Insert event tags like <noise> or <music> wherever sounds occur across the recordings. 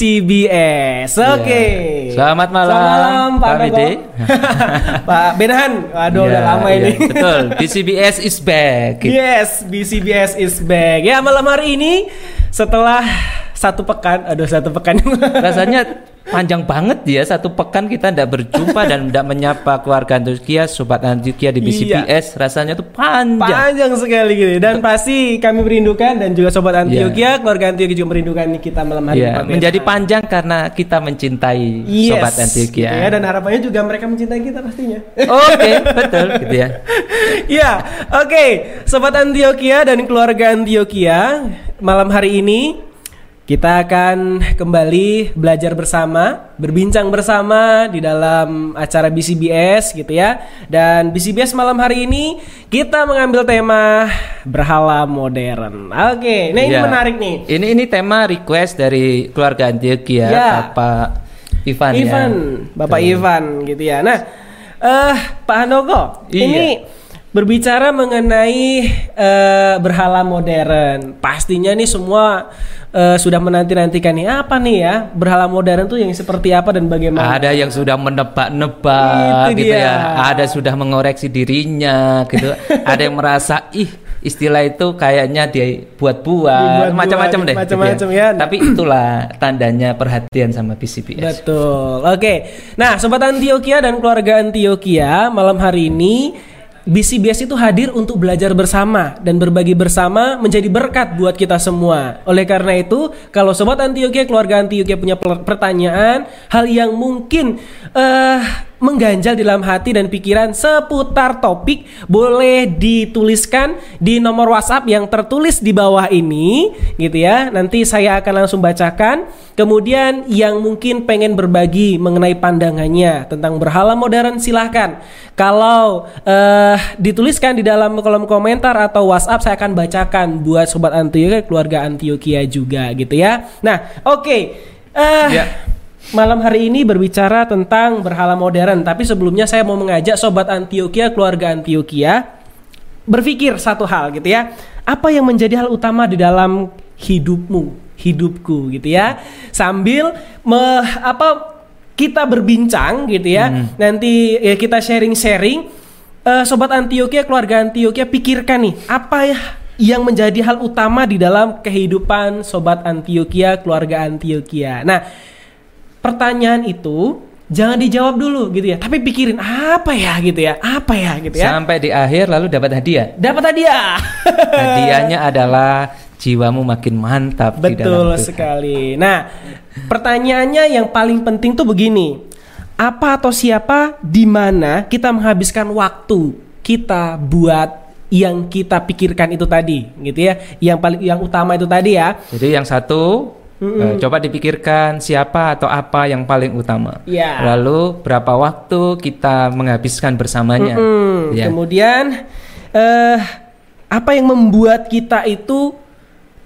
to BCBS. Oke. Iya. Selamat malam, Selamat malam Pak. Bede. Pak <laughs> Benhan. Waduh udah Ya, lama ya, ini. Betul. DCBS is back. <laughs> Yes, BCBS is back. Ya malam hari ini setelah satu pekan, aduh satu pekan. Rasanya <laughs> panjang banget ya satu pekan kita tidak berjumpa dan tidak menyapa keluarga Antukia, sobat Antukia di BCBS. Rasanya tuh panjang. Panjang sekali gitu. Dan pasti kami merindukan dan juga sobat Antioquia, keluarga Antioquia juga merindukan kita malam hari ini. menjadi panjang karena kita mencintai Yes, sobat Antioquia. gitu ya, dan harapannya juga mereka mencintai kita pastinya. Oke, betul gitu ya. <laughs> Ya, oke, sobat Antioquia dan keluarga Antioquia, malam hari ini kita akan kembali belajar bersama, berbincang bersama di dalam acara BCBS gitu ya. Dan BCBS malam hari ini kita mengambil tema berhala modern. Oke, nah ini Ya. menarik nih. Ini ini tema request dari keluarga Antioquia, Ya. Bapak Ivan, ya. Ivan, Bapak Betul. Ivan gitu ya. Nah, eh Pak Handoko, Iya. ini berbicara mengenai eh, berhala modern. Pastinya nih semua eh, sudah menanti-nantikan nih apa nih ya berhala modern tuh yang seperti apa dan bagaimana? Ada yang sudah menebak-nebak Itu gitu dia. ya. Ada sudah mengoreksi dirinya gitu. <laughs> ada yang merasa ih istilah itu kayaknya dia buat-buat macam-macam deh. gitu macam-macam ya. Tapi itulah tandanya perhatian sama PCPS. Betul. Oke. Nah, sobat Antioquia dan keluarga Antioquia, malam hari ini BCBS itu hadir untuk belajar bersama dan berbagi bersama menjadi berkat buat kita semua. Oleh karena itu, kalau sobat Antioquia, keluarga Antioquia punya per- pertanyaan, hal yang mungkin eh mengganjal di dalam hati dan pikiran seputar topik boleh dituliskan di nomor WhatsApp yang tertulis di bawah ini gitu ya. Nanti saya akan langsung bacakan. Kemudian yang mungkin pengen berbagi mengenai pandangannya tentang berhala modern silahkan. Kalau eh, dituliskan di dalam kolom komentar atau WhatsApp saya akan bacakan buat sobat Antioquia, keluarga Antioquia juga gitu ya. Nah, oke. Eh Ya. Malam hari ini berbicara tentang berhala modern, tapi sebelumnya saya mau mengajak sobat Antioquia, keluarga Antioquia berpikir satu hal gitu ya. Apa yang menjadi hal utama di dalam hidupmu, hidupku gitu ya. Sambil me, apa kita berbincang gitu ya. Nanti ya, kita sharing-sharing Eh, sobat Antioquia, keluarga Antioquia pikirkan nih, apa ya yang menjadi hal utama di dalam kehidupan sobat Antioquia, keluarga Antioquia. Nah, pertanyaan itu jangan dijawab dulu gitu ya, tapi pikirin apa ya gitu ya, apa ya gitu ya. Sampai di akhir lalu dapat hadiah. Dapat hadiah. <laughs> Hadiahnya adalah jiwamu makin mantap di Betul dalam Tuhan. sekali. Nah, pertanyaannya yang paling penting tuh begini. Apa atau siapa di mana kita menghabiskan waktu kita buat yang kita pikirkan itu tadi, gitu ya. Yang paling yang utama itu tadi ya. Jadi yang satu eh, coba dipikirkan siapa atau apa yang paling utama. Ya. Lalu berapa waktu kita menghabiskan bersamanya. Hmm, Ya. Kemudian eh apa yang membuat kita itu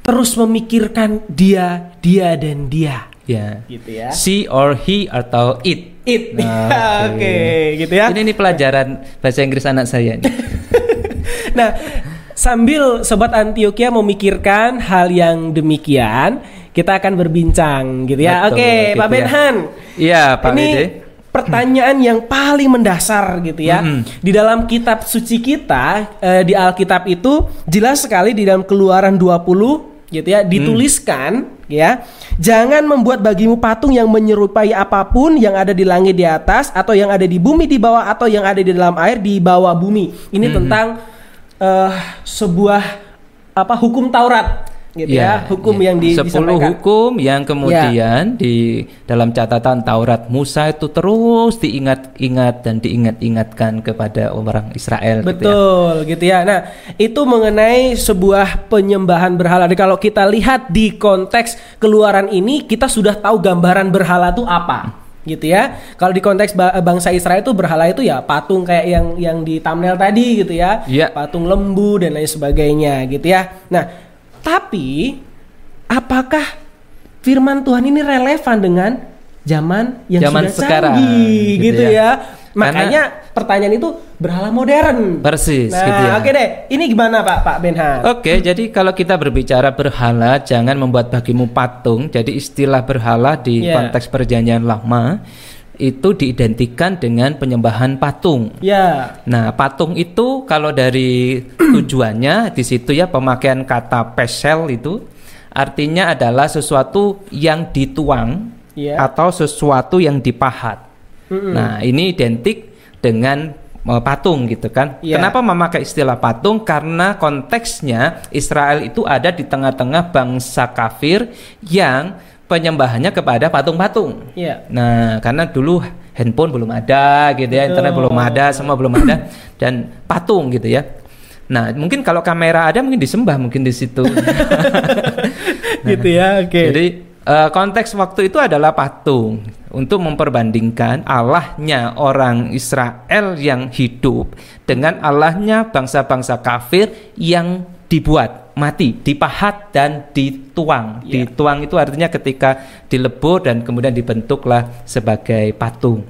terus memikirkan dia, dia dan dia, Ya. gitu ya. She or he atau it. It. Nah, <laughs> Oke, gitu ya. Ini ini pelajaran bahasa Inggris anak saya nih. <laughs> Nah, sambil sobat Antioquia memikirkan hal yang demikian, kita akan berbincang gitu ya. Betul, Oke, gitu Pak ya. Benhan. Iya, Pak Ini Bede. pertanyaan yang paling mendasar gitu ya. Mm-mm. Di dalam kitab suci kita eh, di Alkitab itu jelas sekali di dalam Keluaran 20 gitu ya dituliskan ya jangan membuat bagimu patung yang menyerupai apa pun yang ada di langit di atas atau yang ada di bumi di bawah atau yang ada di dalam air di bawah bumi ini tentang eh, sebuah apa hukum Taurat gitu ya, hukum ya. yang di, 10 disampaikan. Ya. hukum yang kemudian di dalam catatan Taurat Musa itu terus diingat-ingat dan diingat-ingatkan kepada orang Israel gitu ya. Betul gitu ya. Nah, itu mengenai sebuah penyembahan berhala. Jadi kalau kita lihat di konteks keluaran ini, kita sudah tahu gambaran berhala itu apa. Gitu ya. Kalau di konteks ba- bangsa Israel itu berhala itu ya patung kayak yang yang di thumbnail tadi gitu ya. Iya. Patung lembu dan lain sebagainya gitu ya. Nah, tapi apakah firman Tuhan ini relevan dengan zaman yang Zaman sudah sekarang, canggih gitu gitu, ya. ya. Karena- Makanya pertanyaan itu berhala modern. Persis, Nah, gitu ya. oke deh. Ini gimana Pak Pak Benhar? Oke, jadi kalau kita berbicara berhala, jangan membuat bagimu patung. Jadi istilah berhala di Ya. konteks perjanjian lama itu diidentikan dengan penyembahan patung. Ya. Nah, patung itu kalau dari <clears throat> tujuannya di situ ya pemakaian kata pesel itu artinya adalah sesuatu yang dituang Ya. atau sesuatu yang dipahat. Nah, ini identik dengan eh, patung gitu kan. Ya. Kenapa memakai istilah patung? Karena konteksnya Israel itu ada di tengah-tengah bangsa kafir yang penyembahannya kepada patung-patung. Ya. Nah, karena dulu handphone belum ada gitu ya, internet belum ada, semua belum ada dan patung gitu ya. Nah, mungkin kalau kamera ada mungkin disembah mungkin di situ. <laughs> gitu ya. Oke. Jadi eh, konteks waktu itu adalah patung untuk memperbandingkan Allahnya orang Israel yang hidup dengan Allahnya bangsa-bangsa kafir yang dibuat mati, dipahat dan dituang. Ya. Dituang itu artinya ketika dilebur dan kemudian dibentuklah sebagai patung.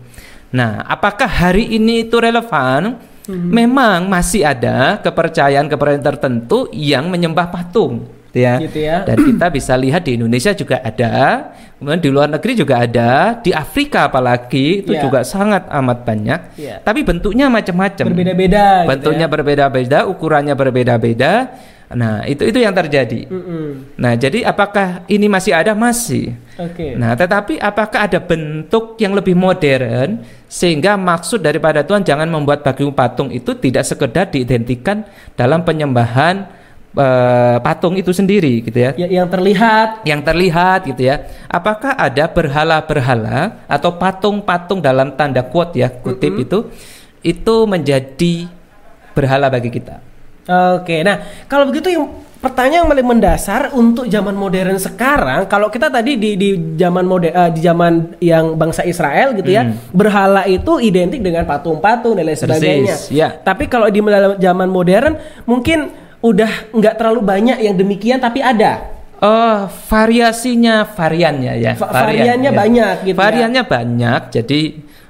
Nah, apakah hari ini itu relevan? Memang masih ada kepercayaan-kepercayaan tertentu yang menyembah patung, ya. Gitu ya. Dan kita bisa lihat di Indonesia juga ada, kemudian di luar negeri juga ada, di Afrika apalagi itu Ya. juga sangat amat banyak. Ya. Tapi bentuknya macam-macam. Berbeda-beda. gitu Bentuknya ya. berbeda-beda, ukurannya berbeda-beda. Nah, itu itu yang terjadi. Mm-mm. Nah, jadi apakah ini masih ada? Masih. Oke. Nah, tetapi apakah ada bentuk yang lebih modern sehingga maksud daripada Tuhan jangan membuat bagimu patung itu tidak sekedar diidentikan dalam penyembahan eh, patung itu sendiri gitu ya. Ya, yang terlihat Yang terlihat gitu ya. Apakah ada berhala-berhala atau patung-patung dalam tanda quote ya, kutip itu itu menjadi berhala bagi kita. Oke, nah kalau begitu yang pertanyaan yang paling mendasar untuk zaman modern sekarang, kalau kita tadi di di zaman mode eh, di zaman yang bangsa Israel gitu ya, Hmm. berhala itu identik dengan patung-patung dan lain Persis, sebagainya. ya. Tapi kalau di zaman modern mungkin udah nggak terlalu banyak yang demikian, tapi ada. Oh, variasinya, variannya ya. Va- variannya banyak gitu ya. Variannya banyak. Jadi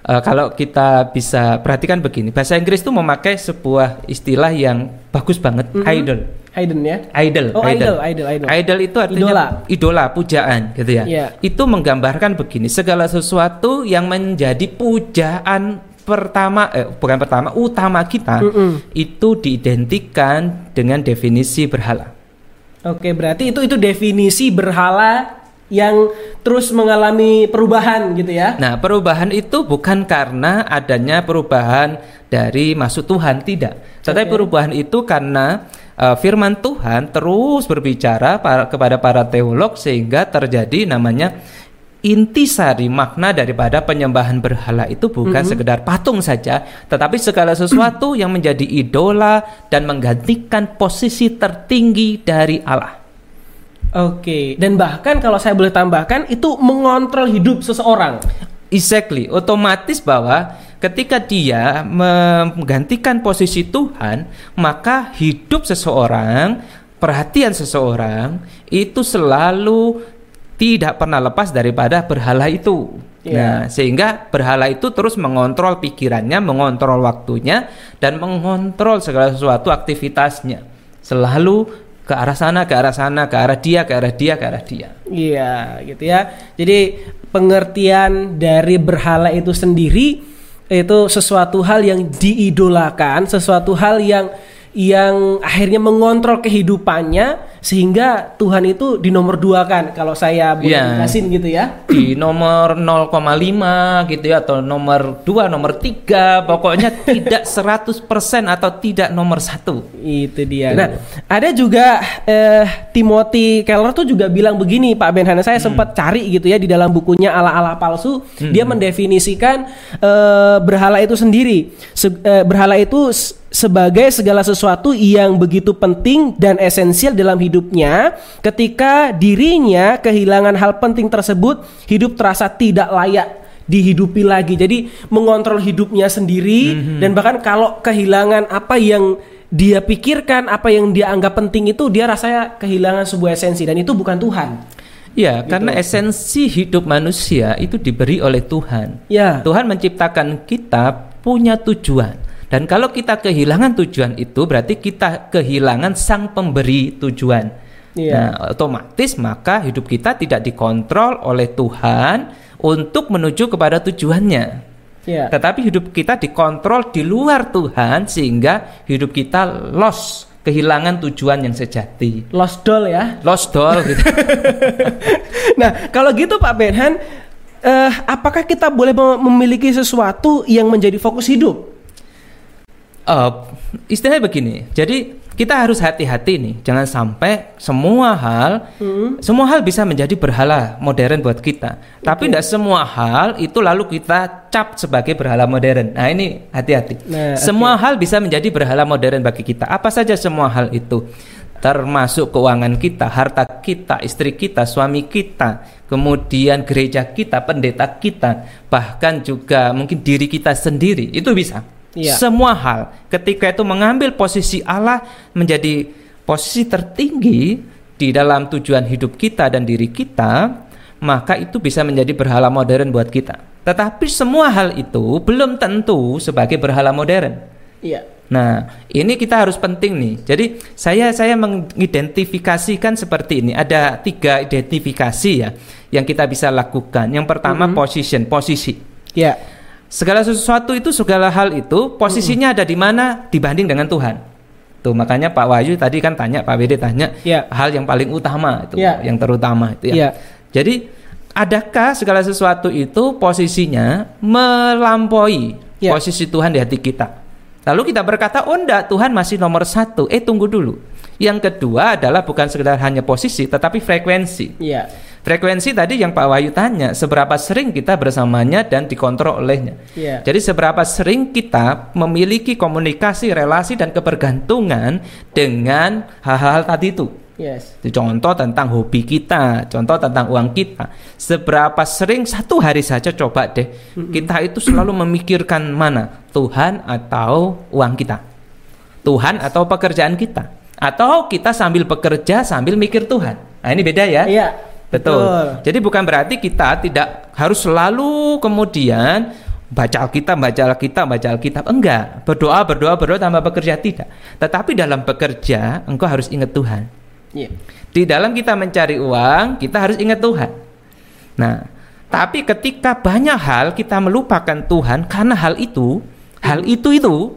eh, kalau kita bisa perhatikan begini, bahasa Inggris itu memakai sebuah istilah yang bagus banget, idol. Hayden ya. Idol, Oh, idol, idol, idol. Idol itu artinya idola, pujaan gitu ya. Iya. Itu menggambarkan begini, segala sesuatu yang menjadi pujaan pertama eh bukan pertama, utama kita Mm-mm. itu diidentikan dengan definisi berhala. Oke, berarti itu itu definisi berhala yang terus mengalami perubahan gitu ya. Nah, perubahan itu bukan karena adanya perubahan dari maksud Tuhan, tidak. Tetapi Oke. perubahan itu karena uh, firman Tuhan terus berbicara para- kepada para teolog sehingga terjadi namanya intisari makna daripada penyembahan berhala itu bukan sekedar patung saja, tetapi segala sesuatu yang menjadi idola dan menggantikan posisi tertinggi dari Allah. Oke, dan bahkan kalau saya boleh tambahkan itu mengontrol hidup seseorang. Exactly, otomatis bahwa ketika dia menggantikan posisi Tuhan, maka hidup seseorang, perhatian seseorang itu selalu tidak pernah lepas daripada berhala itu. Iya. Nah, sehingga berhala itu terus mengontrol pikirannya, mengontrol waktunya dan mengontrol segala sesuatu aktivitasnya. Selalu ke arah sana, ke arah sana, ke arah dia, ke arah dia, ke arah dia. Iya, gitu ya. Jadi pengertian dari berhala itu sendiri itu sesuatu hal yang diidolakan, sesuatu hal yang yang akhirnya mengontrol kehidupannya sehingga Tuhan itu di nomor dua kan kalau saya boleh Iya. gitu ya. di nomor 0,5 gitu ya atau nomor 2, nomor 3 pokoknya <laughs> tidak 100% atau tidak nomor satu. Itu dia. Tuh. Nah, ada juga eh, Timothy Keller tuh juga bilang begini, Pak Benhana. Saya Hmm. sempat cari gitu ya di dalam bukunya ala-ala palsu. Dia mendefinisikan eh, berhala itu sendiri. Se- eh, berhala itu sebagai segala sesuatu yang begitu penting dan esensial dalam hidupnya. Ketika dirinya kehilangan hal penting tersebut, hidup terasa tidak layak dihidupi lagi. Jadi mengontrol hidupnya sendiri dan bahkan kalau kehilangan apa yang dia pikirkan, apa yang dia anggap penting itu dia rasanya kehilangan sebuah esensi dan itu bukan Tuhan. Ya, karena esensi hidup manusia itu diberi oleh Tuhan. Ya. Tuhan menciptakan kita punya tujuan. Dan kalau kita kehilangan tujuan itu berarti kita kehilangan sang pemberi tujuan. Iya. Nah, otomatis maka hidup kita tidak dikontrol oleh Tuhan untuk menuju kepada tujuannya. Ya. Tetapi hidup kita dikontrol di luar Tuhan sehingga hidup kita lost, kehilangan tujuan yang sejati. Lost doll ya. Lost doll gitu. <laughs> Nah, kalau gitu Pak Benhan, eh, apakah kita boleh mem- memiliki sesuatu yang menjadi fokus hidup? Eh, istilahnya begini. Jadi kita harus hati-hati nih, jangan sampai semua hal, semua hal bisa menjadi berhala modern buat kita. Tapi tidak semua hal itu lalu kita cap sebagai berhala modern. Nah ini hati-hati. Nah, semua hal bisa menjadi berhala modern bagi kita. Apa saja semua hal itu? Termasuk keuangan kita, harta kita, istri kita, suami kita, kemudian gereja kita, pendeta kita, bahkan juga mungkin diri kita sendiri. Itu bisa. Iya. Semua hal ketika itu mengambil posisi Allah menjadi posisi tertinggi di dalam tujuan hidup kita dan diri kita, maka itu bisa menjadi berhala modern buat kita. Tetapi semua hal itu belum tentu sebagai berhala modern. Iya. Nah, ini kita harus penting nih. Jadi saya saya mengidentifikasikan seperti ini. Ada tiga identifikasi ya yang kita bisa lakukan. Yang pertama position, posisi. Ya. Segala sesuatu itu segala hal itu posisinya ada di mana dibanding dengan Tuhan. Tuh makanya Pak Wahyu tadi kan tanya Pak Bede tanya Ya. hal yang paling utama itu, Ya. yang terutama itu Ya. ya. Jadi adakah segala sesuatu itu posisinya melampaui Ya. posisi Tuhan di hati kita? Lalu kita berkata, oh enggak, Tuhan masih nomor satu. Eh tunggu dulu. Yang kedua adalah bukan sekedar hanya posisi, tetapi frekuensi. Iya. Frekuensi tadi yang Pak Wahyu tanya, seberapa sering kita bersamanya dan dikontrol olehnya. Iya. Jadi seberapa sering kita memiliki komunikasi, relasi dan kebergantungan dengan hal-hal tadi itu. Yes. Contoh tentang hobi kita, contoh tentang uang kita. Seberapa sering satu hari saja coba deh kita itu selalu memikirkan mana Tuhan atau uang kita, Tuhan atau pekerjaan kita, atau kita sambil bekerja sambil mikir Tuhan. Nah ini beda ya. Iya. Betul. Betul. Jadi bukan berarti kita tidak harus selalu kemudian baca Alkitab, baca Alkitab, baca Alkitab. Enggak. Berdoa, berdoa, berdoa tanpa bekerja tidak. Tetapi dalam bekerja engkau harus ingat Tuhan. Iya. Di dalam kita mencari uang, kita harus ingat Tuhan. Nah, tapi ketika banyak hal kita melupakan Tuhan karena hal itu, hal itu itu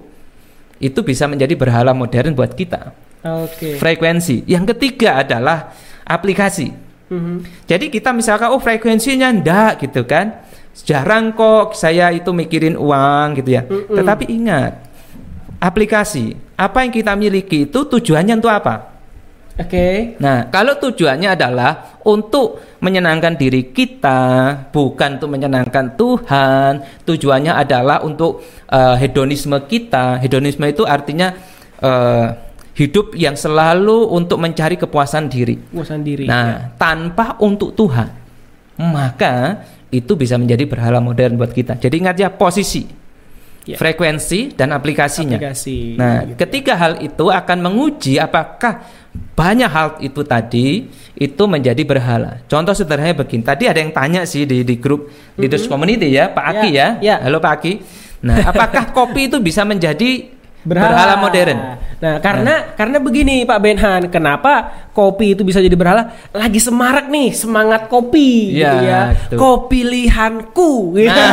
itu bisa menjadi berhala modern buat kita. Oke. Frekuensi. Yang ketiga adalah aplikasi. Mhm. Jadi kita misalkan oh frekuensinya ndak gitu kan. Jarang kok saya itu mikirin uang gitu ya. Tetapi ingat, aplikasi apa yang kita miliki itu tujuannya untuk apa? Oke. Nah, kalau tujuannya adalah untuk menyenangkan diri kita, bukan untuk menyenangkan Tuhan. Tujuannya adalah untuk eh, hedonisme kita. Hedonisme itu artinya eh, hidup yang selalu untuk mencari kepuasan diri. Puasan diri. Nah, tanpa untuk Tuhan, maka itu bisa menjadi berhala modern buat kita. Jadi ingat ya posisi, Ya. frekuensi dan aplikasinya. Aplikasi. Nah, Gitu. ketiga hal itu akan menguji apakah banyak hal itu tadi itu menjadi berhala. Contoh sederhananya begini. Tadi ada yang tanya sih di di grup leaders community ya, Pak Aki Ya, ya. ya. Halo Pak Aki. Nah, apakah <laughs> kopi itu bisa menjadi berhala, modern? Nah, karena karena begini Pak Benhan, kenapa kopi itu bisa jadi berhala? Lagi semarak nih, semangat kopi Iya, gitu ya. gitu. Kopilihanku. gitu.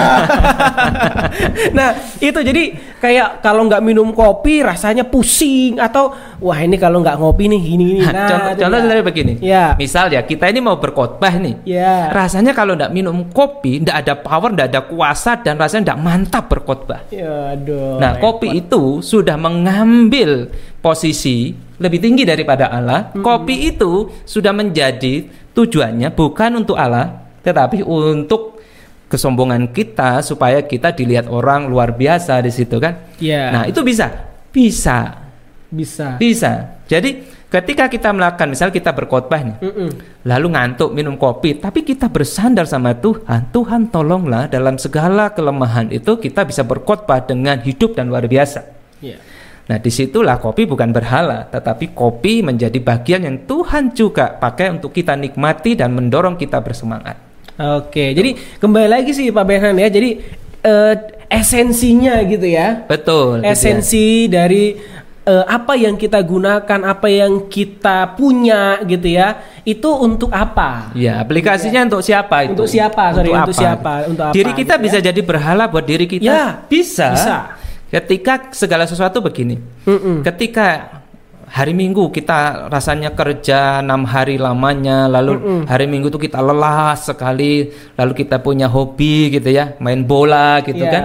<laughs> nah, itu jadi kayak kalau nggak minum kopi rasanya pusing atau wah ini kalau nggak ngopi nih gini gini. Nah, contoh itu contoh sederhana begini. Ya. Misal ya kita ini mau berkhotbah nih. Ya. Rasanya kalau ndak minum kopi, ndak ada power, ndak ada kuasa dan rasanya ndak mantap berkhotbah. Ya, aduh. Nah, kopi itu sudah mengambil posisi lebih tinggi daripada Allah. Kopi itu sudah menjadi tujuannya bukan untuk Allah, tetapi untuk kesombongan kita supaya kita dilihat orang luar biasa di situ kan. Ya. Nah, itu bisa. Bisa. bisa. Bisa. Jadi ketika kita melakukan misal kita berkhotbah nih, Mm-mm. lalu ngantuk minum kopi, tapi kita bersandar sama Tuhan, Tuhan tolonglah dalam segala kelemahan itu kita bisa berkhotbah dengan hidup dan luar biasa. Ya. Nah di situlah kopi bukan berhala, tetapi kopi menjadi bagian yang Tuhan juga pakai untuk kita nikmati dan mendorong kita bersemangat. Oke, jadi kembali lagi sih Pak Benhan ya. Jadi eh, esensinya gitu ya. Betul. gitu ya. Esensi dari eh, apa yang kita gunakan, apa yang kita punya gitu ya. Itu untuk apa? Ya, aplikasinya untuk siapa itu? Untuk siapa? Sorry, untuk siapa? Untuk apa, Diri kita gitu bisa ya? jadi berhala buat diri kita. Ya, bisa. bisa. Ketika segala sesuatu begini. Mm-mm. Ketika hari Minggu kita rasanya kerja enam hari lamanya, lalu hari Minggu itu kita lelah sekali, lalu kita punya hobi gitu ya, main bola gitu Ya. kan.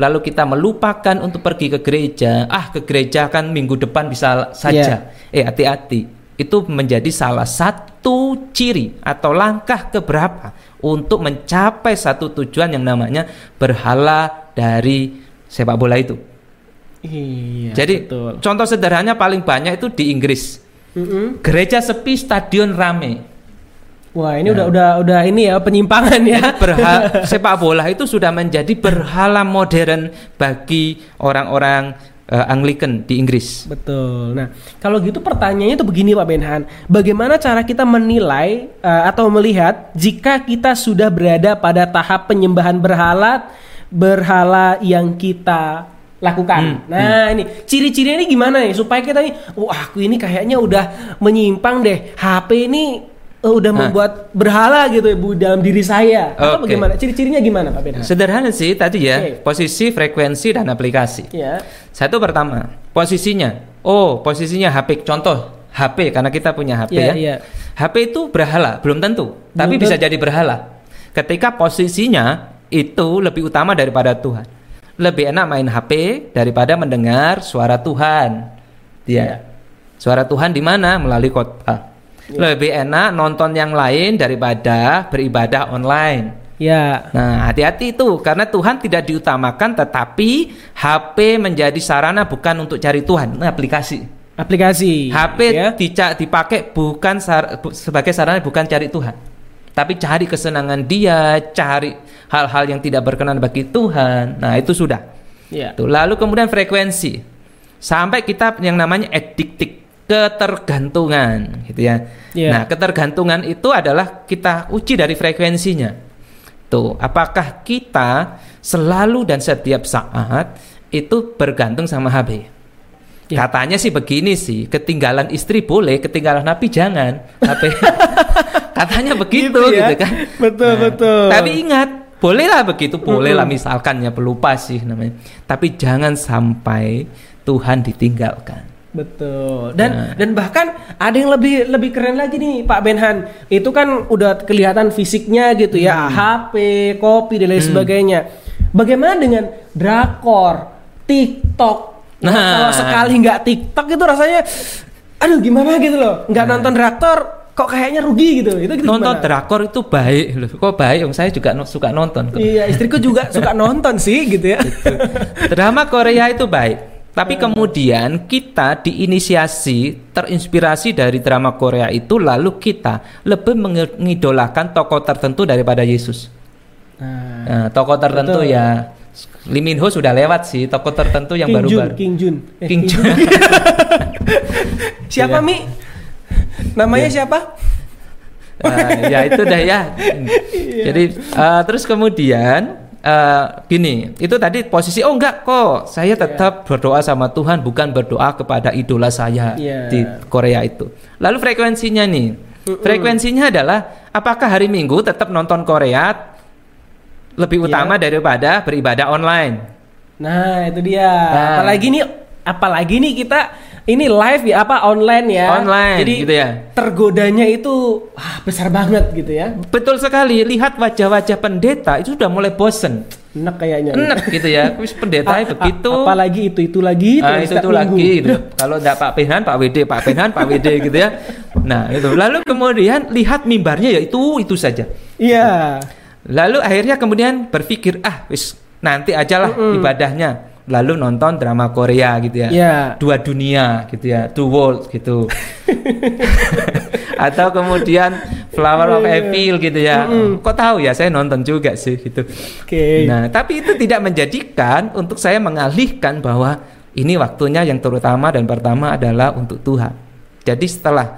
Lalu kita melupakan untuk pergi ke gereja. Ah, ke gereja kan minggu depan bisa saja. Eh, hati-hati. Itu menjadi salah satu ciri atau langkah keberapa untuk mencapai satu tujuan yang namanya berhala dari sepak bola itu. Iya. Jadi betul. contoh sederhananya paling banyak itu di Inggris. Mm-mm. Gereja sepi, stadion rame. Wah, ini udah udah udah ini ya penyimpangan ya. Berha- <laughs> sepak bola itu sudah menjadi berhala modern bagi orang-orang eh, Anglican di Inggris. Betul. Nah, kalau gitu pertanyaannya itu begini Pak Benhan, bagaimana cara kita menilai eh, atau melihat jika kita sudah berada pada tahap penyembahan berhala berhala yang kita lakukan. Hmm, Nah, ini ciri-cirinya ini gimana nih supaya kita nih, wah aku ini kayaknya udah menyimpang deh. HP ini eh, udah Nah. membuat berhala gitu ya Bu dalam diri saya. Atau Oke. bagaimana? Ciri-cirinya gimana Pak Benhan? Sederhana sih tadi ya, Oke. posisi, frekuensi dan aplikasi. Ya. Satu pertama, posisinya. Oh, posisinya HP. Contoh HP karena kita punya HP Iya, ya. iya. HP itu berhala, belum tentu, tapi Belum bisa tentu. jadi berhala. Ketika posisinya itu lebih utama daripada Tuhan. Lebih enak main HP daripada mendengar suara Tuhan. Dia. Iya. Suara Tuhan di mana? Melalui kota. Lebih enak nonton yang lain daripada beribadah online. Ya. Nah, hati-hati itu karena Tuhan tidak diutamakan tetapi HP menjadi sarana bukan untuk cari Tuhan, Nah, aplikasi. Aplikasi. HP ya. dipakai bukan sar- bu- sebagai sarana bukan cari Tuhan. Tapi cari kesenangan dia, cari hal-hal yang tidak berkenan bagi Tuhan. Nah, itu sudah. Ya. Tuh, lalu kemudian frekuensi. Sampai kita yang namanya addicted, ketergantungan gitu ya. Iya. Nah, ketergantungan itu adalah kita uji dari frekuensinya. Tuh, apakah kita selalu dan setiap saat itu bergantung sama HP? Ya. Katanya sih begini sih, ketinggalan istri boleh, ketinggalan napi jangan. HP. <laughs> Katanya begitu Gitu gitu, ya. kan. Betul, betul. Tapi ingat, bolehlah begitu, bolehlah misalkan ya pelupa sih namanya. Tapi jangan sampai Tuhan ditinggalkan. Betul. Dan Nah. dan bahkan ada yang lebih lebih keren lagi nih Pak Benhan. Itu kan udah kelihatan fisiknya gitu ya, Hmm. HP, kopi dan lain sebagainya. Bagaimana dengan drakor, TikTok? Nah, Nah. kalau sekali nggak TikTok itu rasanya aduh gimana gitu loh. Nggak nonton drakor kok kayaknya rugi gitu. Itu gitu. Nonton gimana? drakor itu baik loh. Kok baik? Om saya juga no- suka nonton. kok. Iya, istriku juga <laughs> suka nonton sih gitu ya. Drama Korea itu baik. Tapi kemudian kita diinisiasi, terinspirasi dari drama Korea itu, lalu kita lebih mengidolakan tokoh tertentu daripada Yesus. Nah, Nah, tokoh tertentu Betul. ya, Lee Min Ho sudah lewat sih, tokoh tertentu yang King Jun, baru-baru. King Jun. Eh, King Jun. <laughs> Siapa Iya. Mi? Namanya siapa? Nah, <laughs> ya itu dah ya. Jadi eh, terus kemudian eh, gini, itu tadi posisi oh enggak kok, saya tetap berdoa sama Tuhan bukan berdoa kepada idola saya Iya. di Korea itu. Lalu frekuensinya nih, frekuensinya adalah apakah hari Minggu tetap nonton Korea lebih Iya. utama daripada beribadah online? Nah, itu dia. Nah. Apalagi nih apalagi nih kita ini live ya apa online ya. Online, Jadi gitu ya. tergodanya itu wah, besar banget gitu ya. Betul sekali, lihat wajah-wajah pendeta itu sudah mulai bosen. Enak kayaknya. Enak gitu ya. <laughs> Wis pendeta A- a- begitu. Apalagi itu itu lagi Ah, terus itu itu lagi gitu. Kalau enggak Pak Penan, Pak WD, Pak Penan, Pak WD gitu ya. Nah, itu. Lalu kemudian lihat mimbarnya ya itu itu saja. Iya. Lalu akhirnya kemudian berpikir, ah wis nanti aja lah ibadahnya. Lalu nonton drama Korea gitu ya. Iya. Dua dunia gitu ya, two worlds gitu. <laughs> Atau kemudian Flower of Iya. Evil gitu ya. Kok tahu ya saya nonton juga sih gitu. Oke. Nah, tapi itu tidak menjadikan untuk saya mengalihkan bahwa ini waktunya yang terutama dan pertama adalah untuk Tuhan. Jadi setelah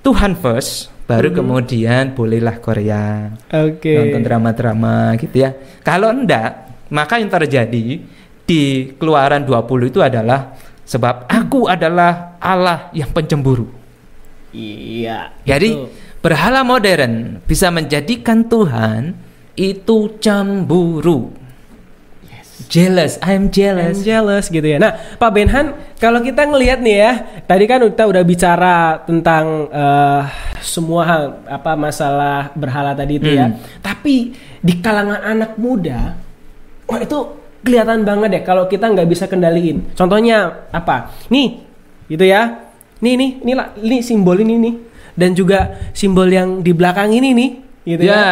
Tuhan first, baru kemudian bolehlah Korea Oke. nonton drama-drama gitu ya. Kalau enggak, maka yang terjadi di Keluaran 20 itu adalah sebab aku adalah Allah yang pencemburu. Iya. Jadi betul. berhala modern bisa menjadikan Tuhan itu cemburu. Jealous, I'm I'm jealous. jealous gitu ya. Nah, Pak Benhan, kalau kita ngelihat nih ya, tadi kan kita udah bicara tentang eh, semua hal apa masalah berhala tadi itu ya. Hmm. Tapi di kalangan anak muda, wah itu kelihatan banget ya kalau kita nggak bisa kendaliin. Contohnya apa? Nih, gitu ya. Nih nih, ini lah, ini simbol ini nih. Dan juga simbol yang di belakang ini nih, gitu ya. Ya.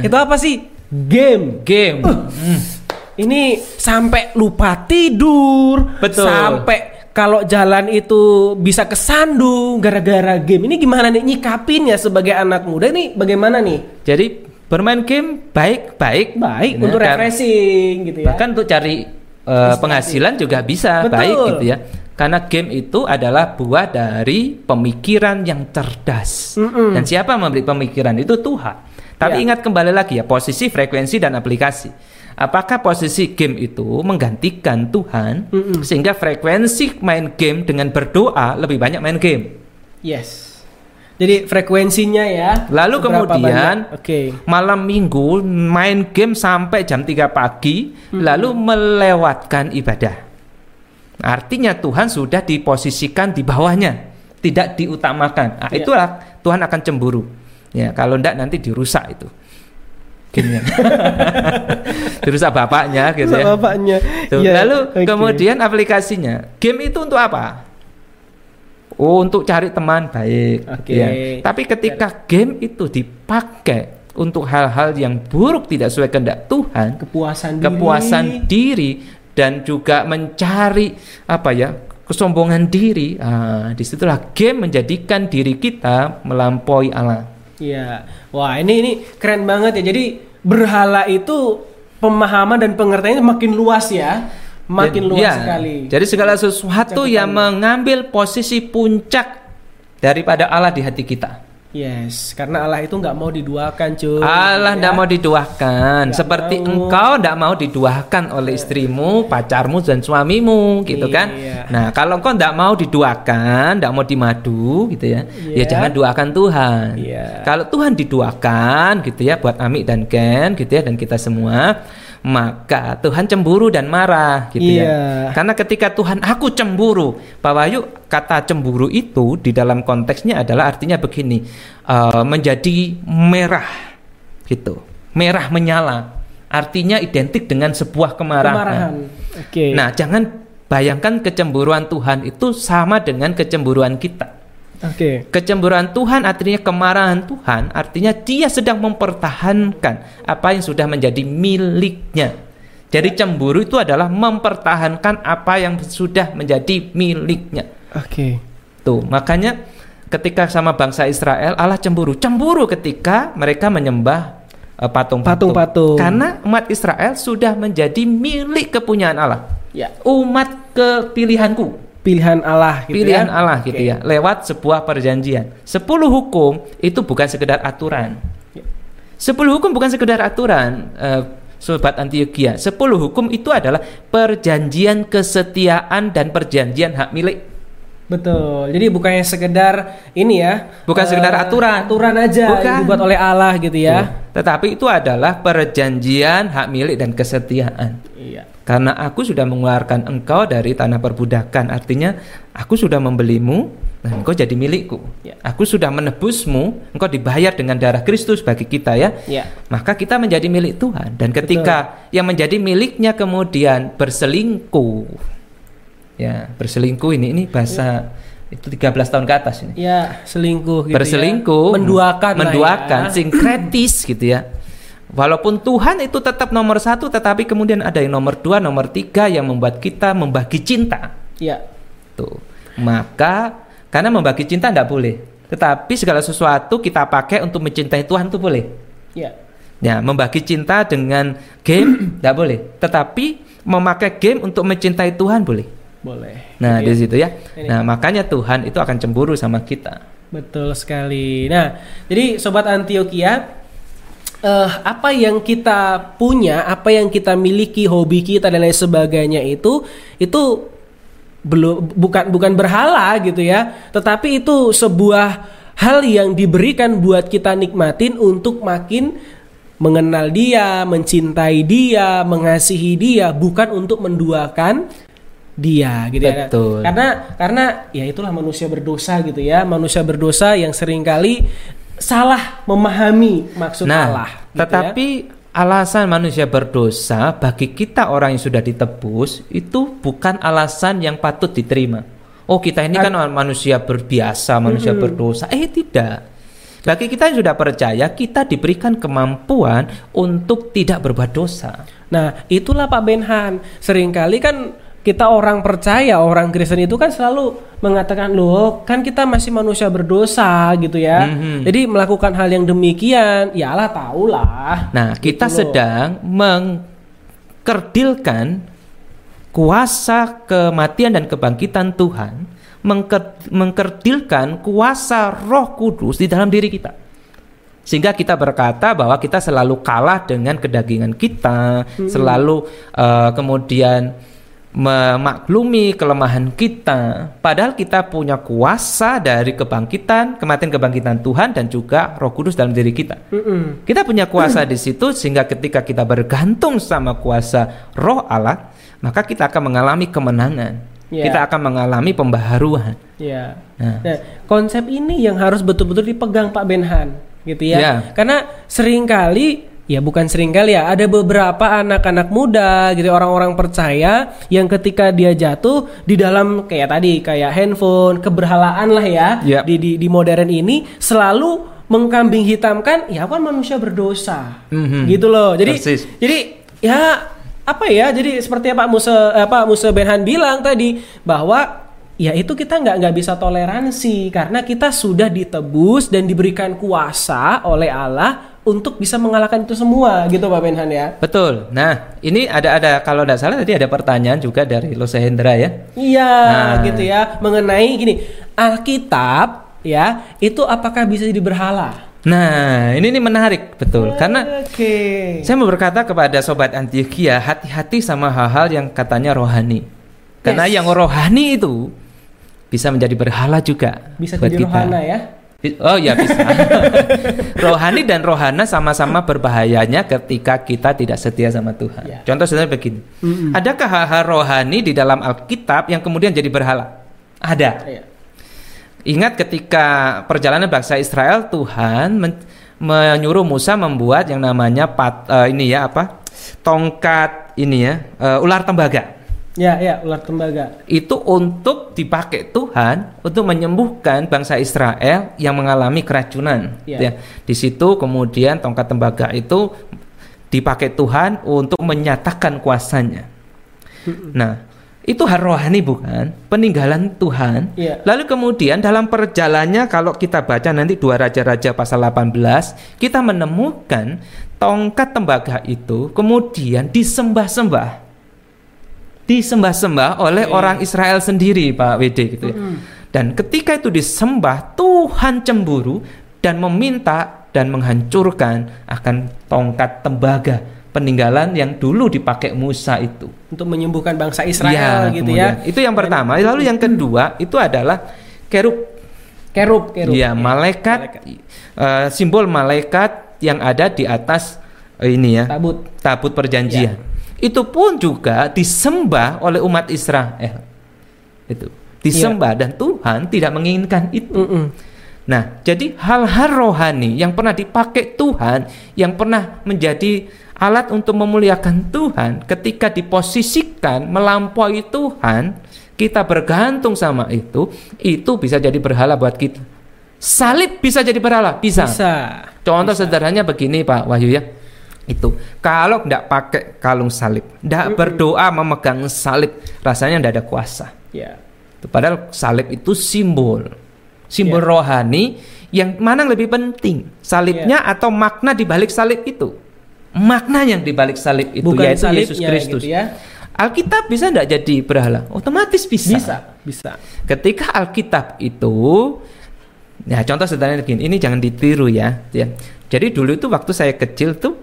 Itu apa sih? Game. Game. Uh. Hmm. Ini sampai lupa tidur, Betul. sampai kalau jalan itu bisa kesandung gara-gara game. Ini gimana nih nyikapin ya sebagai anak muda ini bagaimana nih? Jadi bermain game baik-baik, Baik Nah, untuk kan- refreshing gitu ya. Bahkan untuk cari eh, penghasilan juga bisa Betul. baik gitu ya. Karena game itu adalah buah dari pemikiran yang cerdas. Mm-mm. Dan siapa memberi pemikiran itu Tuhan. Tapi Ya. ingat kembali lagi ya posisi, frekuensi dan aplikasi. Apakah posisi game itu menggantikan Tuhan Mm-mm. sehingga frekuensi main game dengan berdoa lebih banyak main game. Yes. Jadi frekuensinya ya. Lalu kemudian oke. malam minggu main game sampai jam 3 pagi lalu melewatkan ibadah. Artinya Tuhan sudah diposisikan di bawahnya, tidak diutamakan. Nah, Iya. itulah Tuhan akan cemburu. Ya, kalau enggak nanti dirusak itu. Gamenya. <laughs> dirusak bapaknya gitu ya. Bapaknya. Tuh, Iya, Lalu oke. kemudian aplikasinya. Game itu untuk apa? Oh, untuk cari teman baik. Oke. ya. Tapi ketika game itu dipakai untuk hal-hal yang buruk tidak sesuai kehendak Tuhan, kepuasan diri. kepuasan diri dan juga mencari apa ya kesombongan diri. Ah, di situlah game menjadikan diri kita melampaui Allah. Iya. Wah, ini ini keren banget ya. Jadi berhala itu pemahaman dan pengertiannya makin luas ya. Makin Jadi- luas ya, sekali. Jadi segala sesuatu yang mengambil posisi puncak daripada Allah di hati kita. Yes, karena Allah itu nggak mau diduakan, cuy. Allah Ya. tidak mau diduakan Nggak seperti mau. engkau tidak mau diduakan oleh istrimu, pacarmu dan suamimu gitu kan. Iya. Nah, kalau engkau tidak mau diduakan, tidak mau dimadu gitu ya. Ya Iya. jangan duakan Tuhan. Iya. Kalau Tuhan diduakan gitu ya buat Ami dan Ken gitu ya dan kita semua, maka Tuhan cemburu dan marah gitu Iya. ya. Karena ketika Tuhan aku cemburu, Pak Wahyu kata cemburu itu di dalam konteksnya adalah artinya begini, eh, menjadi merah gitu, merah menyala, artinya identik dengan sebuah kemarahan. Kemarahan. Oke. Nah, jangan bayangkan kecemburuan Tuhan itu sama dengan kecemburuan kita. Oke. Kecemburuan Tuhan artinya kemarahan Tuhan, artinya dia sedang mempertahankan apa yang sudah menjadi miliknya. Jadi cemburu itu adalah mempertahankan apa yang sudah menjadi miliknya. Oke. Tuh, makanya ketika sama bangsa Israel Allah cemburu. Cemburu ketika mereka menyembah eh, patung-patung. Patung-patung. Karena umat Israel sudah menjadi milik kepunyaan Allah. Ya. Umat kepilihanku Pilihan Allah gitu pilihan ya. Allah gitu ya lewat sebuah perjanjian. Sepuluh hukum itu bukan sekedar aturan. Ya. Sepuluh hukum bukan sekedar aturan, eh, sobat Antioquia. Sepuluh hukum itu adalah perjanjian kesetiaan dan perjanjian hak milik. Betul. Jadi bukannya sekedar ini ya. Bukan sekedar eh, aturan. Aturan aja Bukan. dibuat oleh Allah gitu ya. Tetapi itu adalah perjanjian hak milik dan kesetiaan. Iya. Karena aku sudah mengeluarkan engkau dari tanah perbudakan. Artinya aku sudah membelimu dan engkau jadi milikku. Ya. Aku sudah menebusmu, engkau dibayar dengan darah Kristus bagi kita ya. Ya. Maka kita menjadi milik Tuhan dan ketika yang menjadi miliknya kemudian berselingkuh. Ya, berselingkuh ini ini bahasa itu 13 tahun ke atas ini. Ya, selingkuh gitu berselingkuh, ya. Menduakan menduakan, ya. sinkretis gitu ya. Walaupun Tuhan itu tetap nomor satu, tetapi kemudian ada yang nomor dua, nomor tiga yang membuat kita membagi cinta. Ya. Tuh, maka karena membagi cinta tidak boleh, tetapi segala sesuatu kita pakai untuk mencintai Tuhan itu boleh. Ya. Ya, membagi cinta dengan game <clears throat> tidak boleh, tetapi memakai game untuk mencintai Tuhan boleh. Boleh. Nah, di ya. situ ya. Ini. Nah, makanya Tuhan itu akan cemburu sama kita. Betul sekali. Nah, jadi sobat Antioquia, eh, apa yang kita punya, apa yang kita miliki, hobi kita dan lain sebagainya itu, itu belum bukan bukan berhala gitu ya, tetapi itu sebuah hal yang diberikan buat kita nikmatin untuk makin mengenal dia, mencintai dia, mengasihi dia, bukan untuk menduakan dia gitu ya. Betul. Karena karena ya itulah manusia berdosa gitu ya. Manusia berdosa yang sering kali salah memahami maksud nah, Allah. gitu tetapi alasan manusia berdosa bagi kita orang yang sudah ditebus itu bukan alasan yang patut diterima. Oh, kita ini kan manusia berbiasa, manusia berdosa. Eh, tidak. Bagi kita yang sudah percaya, kita diberikan kemampuan untuk tidak berbuat dosa. ya. Nah, itulah Pak Benhan. Seringkali kan kita orang percaya, orang Kristen itu kan selalu mengatakan loh, kan kita masih manusia berdosa gitu ya. Mhm. Jadi melakukan hal yang demikian, ya Allah tahulah. Nah, kita Gitu sedang mengkerdilkan kuasa kematian dan kebangkitan Tuhan, mengker- mengkerdilkan kuasa Roh Kudus di dalam diri kita. Sehingga kita berkata bahwa kita selalu kalah dengan kedagingan kita, selalu eh, kemudian memaklumi kelemahan kita. Padahal kita punya kuasa dari kebangkitan, kematian kebangkitan Tuhan dan juga Roh Kudus dalam diri kita. Mm-mm. Kita punya kuasa di situ sehingga ketika kita bergantung sama kuasa Roh Allah, maka kita akan mengalami kemenangan. Ya. Kita akan mengalami pembaharuan. Ya. Nah. Nah, konsep ini yang harus betul-betul dipegang Pak Benhan, gitu ya. Ya. Karena sering kali ya bukan sering kali ya, ada beberapa anak-anak muda gitu orang-orang percaya yang ketika dia jatuh di dalam kayak tadi kayak handphone, keberhalaan lah ya Ya. di, di di modern ini selalu mengkambing hitamkan ya kan manusia berdosa. Mhm. Gitu loh. Jadi Persis. jadi ya apa ya? Jadi seperti Pak Musa Pak Musa Benhan bilang tadi bahwa ya itu kita nggak nggak bisa toleransi karena kita sudah ditebus dan diberikan kuasa oleh Allah untuk bisa mengalahkan itu semua gitu Pak Benhan ya. Betul. Nah, ini ada ada kalau tidak salah tadi ada pertanyaan juga dari Losa Hendra ya. Iya Nah. gitu ya mengenai gini Alkitab ya itu apakah bisa jadi berhala? Nah, ini nih menarik betul karena Oke. saya mau berkata kepada sobat Antioquia, hati-hati sama hal-hal yang katanya rohani. Karena Yes. yang rohani itu bisa menjadi berhala juga bisa buat jadi kita. rohana ya. Oh ya bisa. <laughs> rohani dan rohana sama-sama berbahayanya ketika kita tidak setia sama Tuhan. Ya. Contoh sebenarnya begini. Mm-mm. Adakah hal-hal rohani di dalam Alkitab yang kemudian jadi berhala? Ada. Iya. Ingat ketika perjalanan bangsa Israel Tuhan men- menyuruh Musa membuat yang namanya pat, eh, ini ya apa? Tongkat ini ya, eh, ular tembaga. Ya ya ular tembaga. Itu untuk dipakai Tuhan untuk menyembuhkan bangsa Israel yang mengalami keracunan. Ya. Ya. Di situ kemudian tongkat tembaga itu dipakai Tuhan untuk menyatakan kuasanya. Nah, itu hal rohani bukan? Peninggalan Tuhan. Iya. Lalu kemudian dalam perjalanannya kalau kita baca nanti dua raja-raja pasal 18, kita menemukan tongkat tembaga itu kemudian disembah-sembah. Disembah-sembah oleh Oke. orang Israel sendiri, Pak WD gitu ya. Dan ketika itu disembah, Tuhan cemburu dan meminta dan menghancurkan akan tongkat tembaga peninggalan yang dulu dipakai Musa itu. untuk menyembuhkan bangsa Israel Iya, gitu kemudian. ya. Itu yang pertama. Lalu yang kedua itu adalah kerub. Kerub, kerub. Ya, malaikat, eh, simbol malaikat yang ada di atas eh, ini ya Tabut. tabut perjanjian. Itu pun juga disembah oleh umat Israel. Itu disembah dan Tuhan tidak menginginkan itu. Mm-mm. Nah, jadi hal-hal rohani yang pernah dipakai Tuhan, yang pernah menjadi alat untuk memuliakan Tuhan, ketika diposisikan melampaui Tuhan, kita bergantung sama itu, itu bisa jadi berhala buat kita. Salib bisa jadi berhala, bisa. Bisa. Contoh sederhananya begini Pak Wahyu ya. Itu kalau tidak pakai kalung salib, tidak berdoa memegang salib, rasanya tidak ada kuasa. Itu Padahal salib itu simbol, simbol Ya. rohani yang mana yang lebih penting, salibnya atau makna di balik salib itu? Makna yang di balik salib itu Bukan yaitu salibnya Yesus Kristus. gitu ya. Alkitab bisa tidak jadi berhala? Otomatis bisa. Bisa, bisa. Ketika Alkitab itu, ya contoh sederhana begini, ini jangan ditiru ya. ya. Jadi dulu itu waktu saya kecil tuh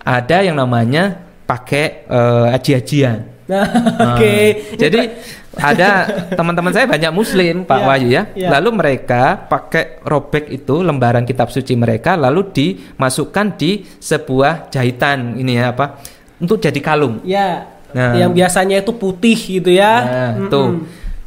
ada yang namanya pakai eh, aji-ajian. <laughs> Nah, oke. Jadi ada teman-teman saya banyak Muslim, Pak Iya, Wahyu ya. iya. Lalu mereka pakai robek itu lembaran kitab suci mereka, lalu dimasukkan di sebuah jahitan ini ya apa untuk jadi kalung. Ya. Nah. Yang biasanya itu putih gitu ya. Nah, Mm-mm. tuh.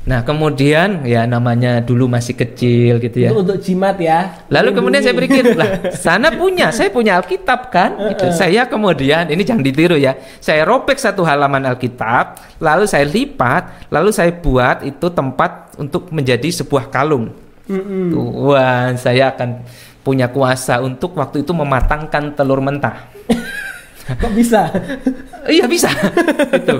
Nah kemudian ya namanya dulu masih kecil gitu ya. Itu untuk jimat ya. Lalu kemudian saya berpikir lah, <laughs> sana punya, saya punya Alkitab kan. Gitu. Saya kemudian ini jangan ditiru ya. Saya robek satu halaman Alkitab, lalu saya lipat, lalu saya buat itu tempat untuk menjadi sebuah kalung. Mm-mm. Tuh, Wah, saya akan punya kuasa untuk waktu itu mematangkan telur mentah. <laughs> Kok bisa? iya bisa. itu.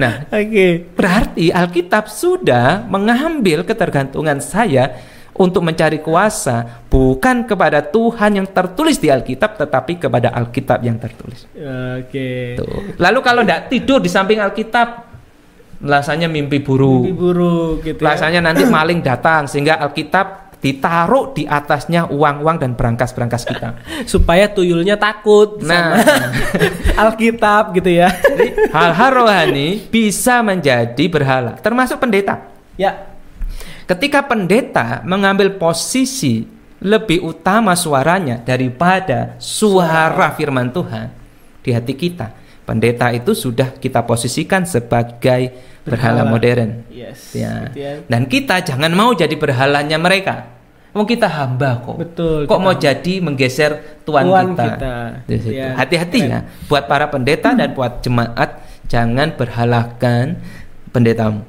Nah, Oke. Berarti Alkitab sudah mengambil ketergantungan saya untuk mencari kuasa bukan kepada Tuhan yang tertulis di Alkitab tetapi kepada Alkitab yang tertulis. Oke. Tuh. Lalu kalau tidak tidur di samping Alkitab rasanya mimpi Mimpi buruk. buruk gitu ya. Rasanya nanti maling datang sehingga Alkitab ditaruh di atasnya uang-uang dan berangkas-berangkas kita. <laughs> supaya tuyulnya takut Nah. sama <laughs> Alkitab gitu ya. Jadi hal-hal rohani bisa menjadi berhala, termasuk pendeta. ya. Ketika pendeta mengambil posisi lebih utama suaranya daripada suara firman Tuhan di hati kita, pendeta itu sudah kita posisikan sebagai berhala, Berhala. modern. Yes. Ya. gitu ya. Dan kita jangan mau jadi berhalanya mereka. Mau kita hamba kok. Betul, Kok kita mau jadi menggeser tuan, Tuan kita. Ya, Hati-hati ya. Buat para pendeta dan buat jemaat jangan berhalakan pendetamu.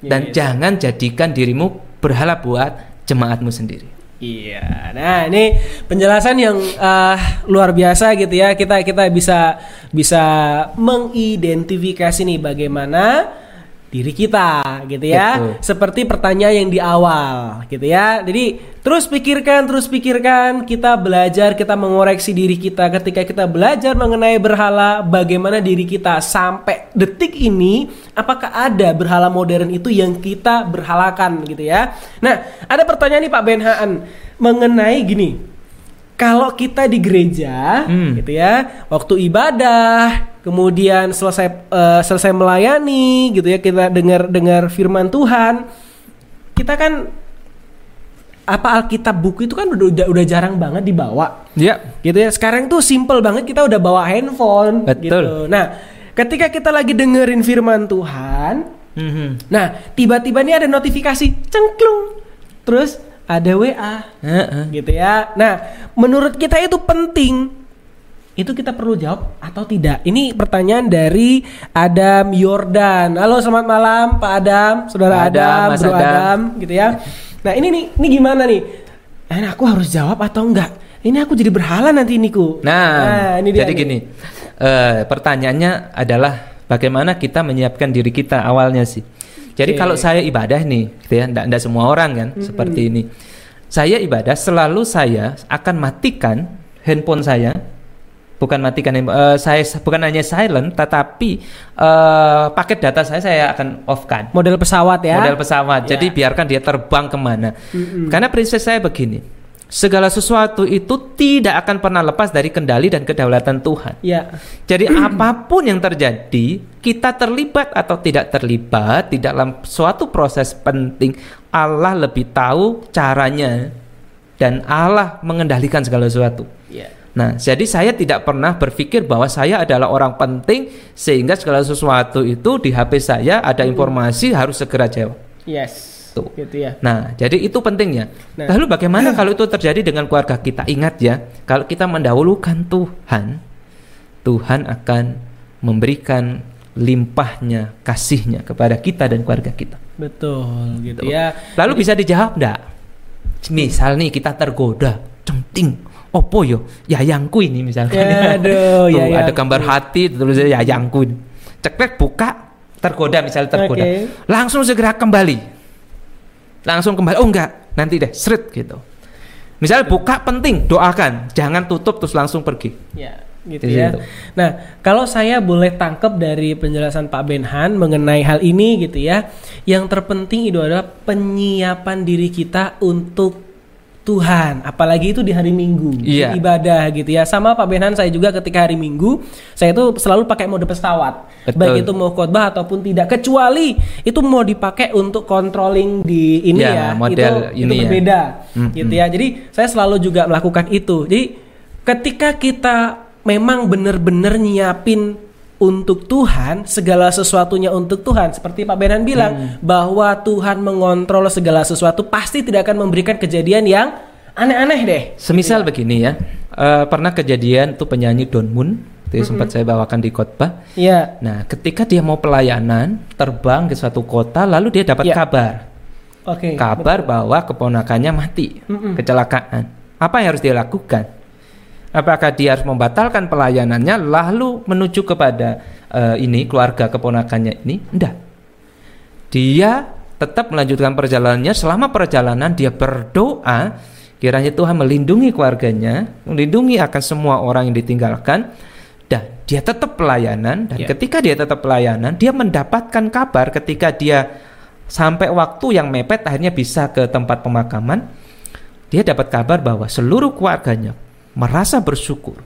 Dan Yes. jangan jadikan dirimu berhala buat jemaatmu sendiri. Iya. Nah, ini penjelasan yang eh, luar biasa gitu ya. Kita kita bisa bisa mengidentifikasi nih bagaimana diri kita gitu ya. Betul. Seperti pertanyaan yang di awal gitu ya. Jadi terus pikirkan, terus pikirkan, kita belajar, kita mengoreksi diri kita ketika kita belajar mengenai berhala, bagaimana diri kita sampai detik ini apakah ada berhala modern itu yang kita berhalakan gitu ya. Nah, ada pertanyaan nih Pak Benhaan mengenai gini. Kalau kita di gereja, Hmm. gitu ya, waktu ibadah, kemudian selesai eh, selesai melayani, gitu ya, kita dengar dengar firman Tuhan, kita kan apa Alkitab buku itu kan udah udah, jarang banget dibawa, Ya. gitu ya. Sekarang tuh simple banget kita udah bawa handphone, Betul. gitu. Nah, ketika kita lagi dengerin firman Tuhan, Mhm. nah tiba-tiba nih ada notifikasi, cengklung, terus ada WA, Heeh. gitu ya. Nah, menurut kita itu penting. Itu kita perlu jawab atau tidak? Ini pertanyaan dari Adam Yordan. Halo, selamat malam Pak Adam, Saudara Adam, Adam, Mas Bro Adam. Adam, gitu ya. Nah, ini nih, ini gimana nih? Eh, aku harus jawab atau enggak? Ini aku jadi berhala nanti niku. Nah, ini dia jadi nih. gini, eh, pertanyaannya adalah bagaimana kita menyiapkan diri kita awalnya sih. Jadi kalau saya ibadah nih, gitu ya, ndak ndak semua orang kan seperti ini. Saya ibadah selalu saya akan matikan handphone saya, bukan matikan handphone, eh, saya bukan hanya silent, tetapi eh, paket data saya saya akan off kan Model pesawat ya. model pesawat. Ya. Jadi biarkan dia terbang ke mana. Karena prinsip saya begini, segala sesuatu itu tidak akan pernah lepas dari kendali dan kedaulatan Tuhan. Ya. Jadi <clears throat> apa pun yang terjadi, kita terlibat atau tidak terlibat di dalam suatu proses penting, Allah lebih tahu caranya dan Allah mengendalikan segala sesuatu. Ya. Nah, jadi saya tidak pernah berpikir bahwa saya adalah orang penting sehingga segala sesuatu itu di HP saya ada informasi harus segera jawab. Yes. Tuh. Gitu ya. Nah, jadi itu pentingnya. Nah. Lalu bagaimana <clears throat> kalau itu terjadi dengan keluarga kita? Ingat ya, kalau kita mendahulukan Tuhan, Tuhan akan memberikan limpahnya kasihnya kepada kita dan keluarga kita. Betul gitu Tuh. ya. Lalu bisa dijawab enggak? Misal nih kita tergoda, centing, opo yo, yayangku ini misalkan. Ya, aduh, <laughs> Tuh, yayangku. ada gambar hati tulisnya yayangku. ini. Cekrek buka, tergoda misalnya tergoda. Oke. Langsung segera kembali. Langsung kembali. Oh enggak, nanti deh, seret gitu. Misalnya buka penting, doakan, jangan tutup terus langsung pergi. Ya, gitu Di ya. situ. Nah, kalau saya boleh tangkap dari penjelasan Pak Benhan mengenai hal ini gitu ya, yang terpenting itu adalah penyiapan diri kita untuk Tuhan, apalagi itu di hari Minggu, di Iya. ibadah gitu ya. Sama Pak Benhan saya juga ketika hari Minggu, saya itu selalu pakai mode pesawat, Betul. baik itu mau khotbah ataupun tidak, kecuali itu mau dipakai untuk controlling di ini Ya, ya, model itu, ini itu ya. berbeda, Mm-mm. gitu ya. Jadi saya selalu juga melakukan itu. Jadi ketika kita memang benar-benar nyiapin untuk Tuhan, segala sesuatunya untuk Tuhan, seperti Pak Benan bilang Hmm. bahwa Tuhan mengontrol segala sesuatu, pasti tidak akan memberikan kejadian yang aneh-aneh deh. Semisal begini ya, eh, pernah kejadian tuh penyanyi Don Moon, itu sempat saya bawakan di khotbah. Iya. Nah, ketika dia mau pelayanan, terbang ke suatu kota, lalu dia dapat Ya. kabar, Oke. kabar bahwa keponakannya mati, Mm-mm. kecelakaan. Apa yang harus dia lakukan? Apakah dia harus membatalkan pelayanannya, lalu menuju kepada eh, ini keluarga keponakannya ini? Enggak. Dia tetap melanjutkan perjalanannya. Selama perjalanan dia berdoa, kiranya Tuhan melindungi keluarganya, melindungi akan semua orang yang ditinggalkan, dan dia tetap pelayanan. Dan Ya. ketika dia tetap pelayanan, dia mendapatkan kabar ketika dia sampai waktu yang mepet, akhirnya bisa ke tempat pemakaman. Dia dapat kabar bahwa seluruh keluarganya merasa bersyukur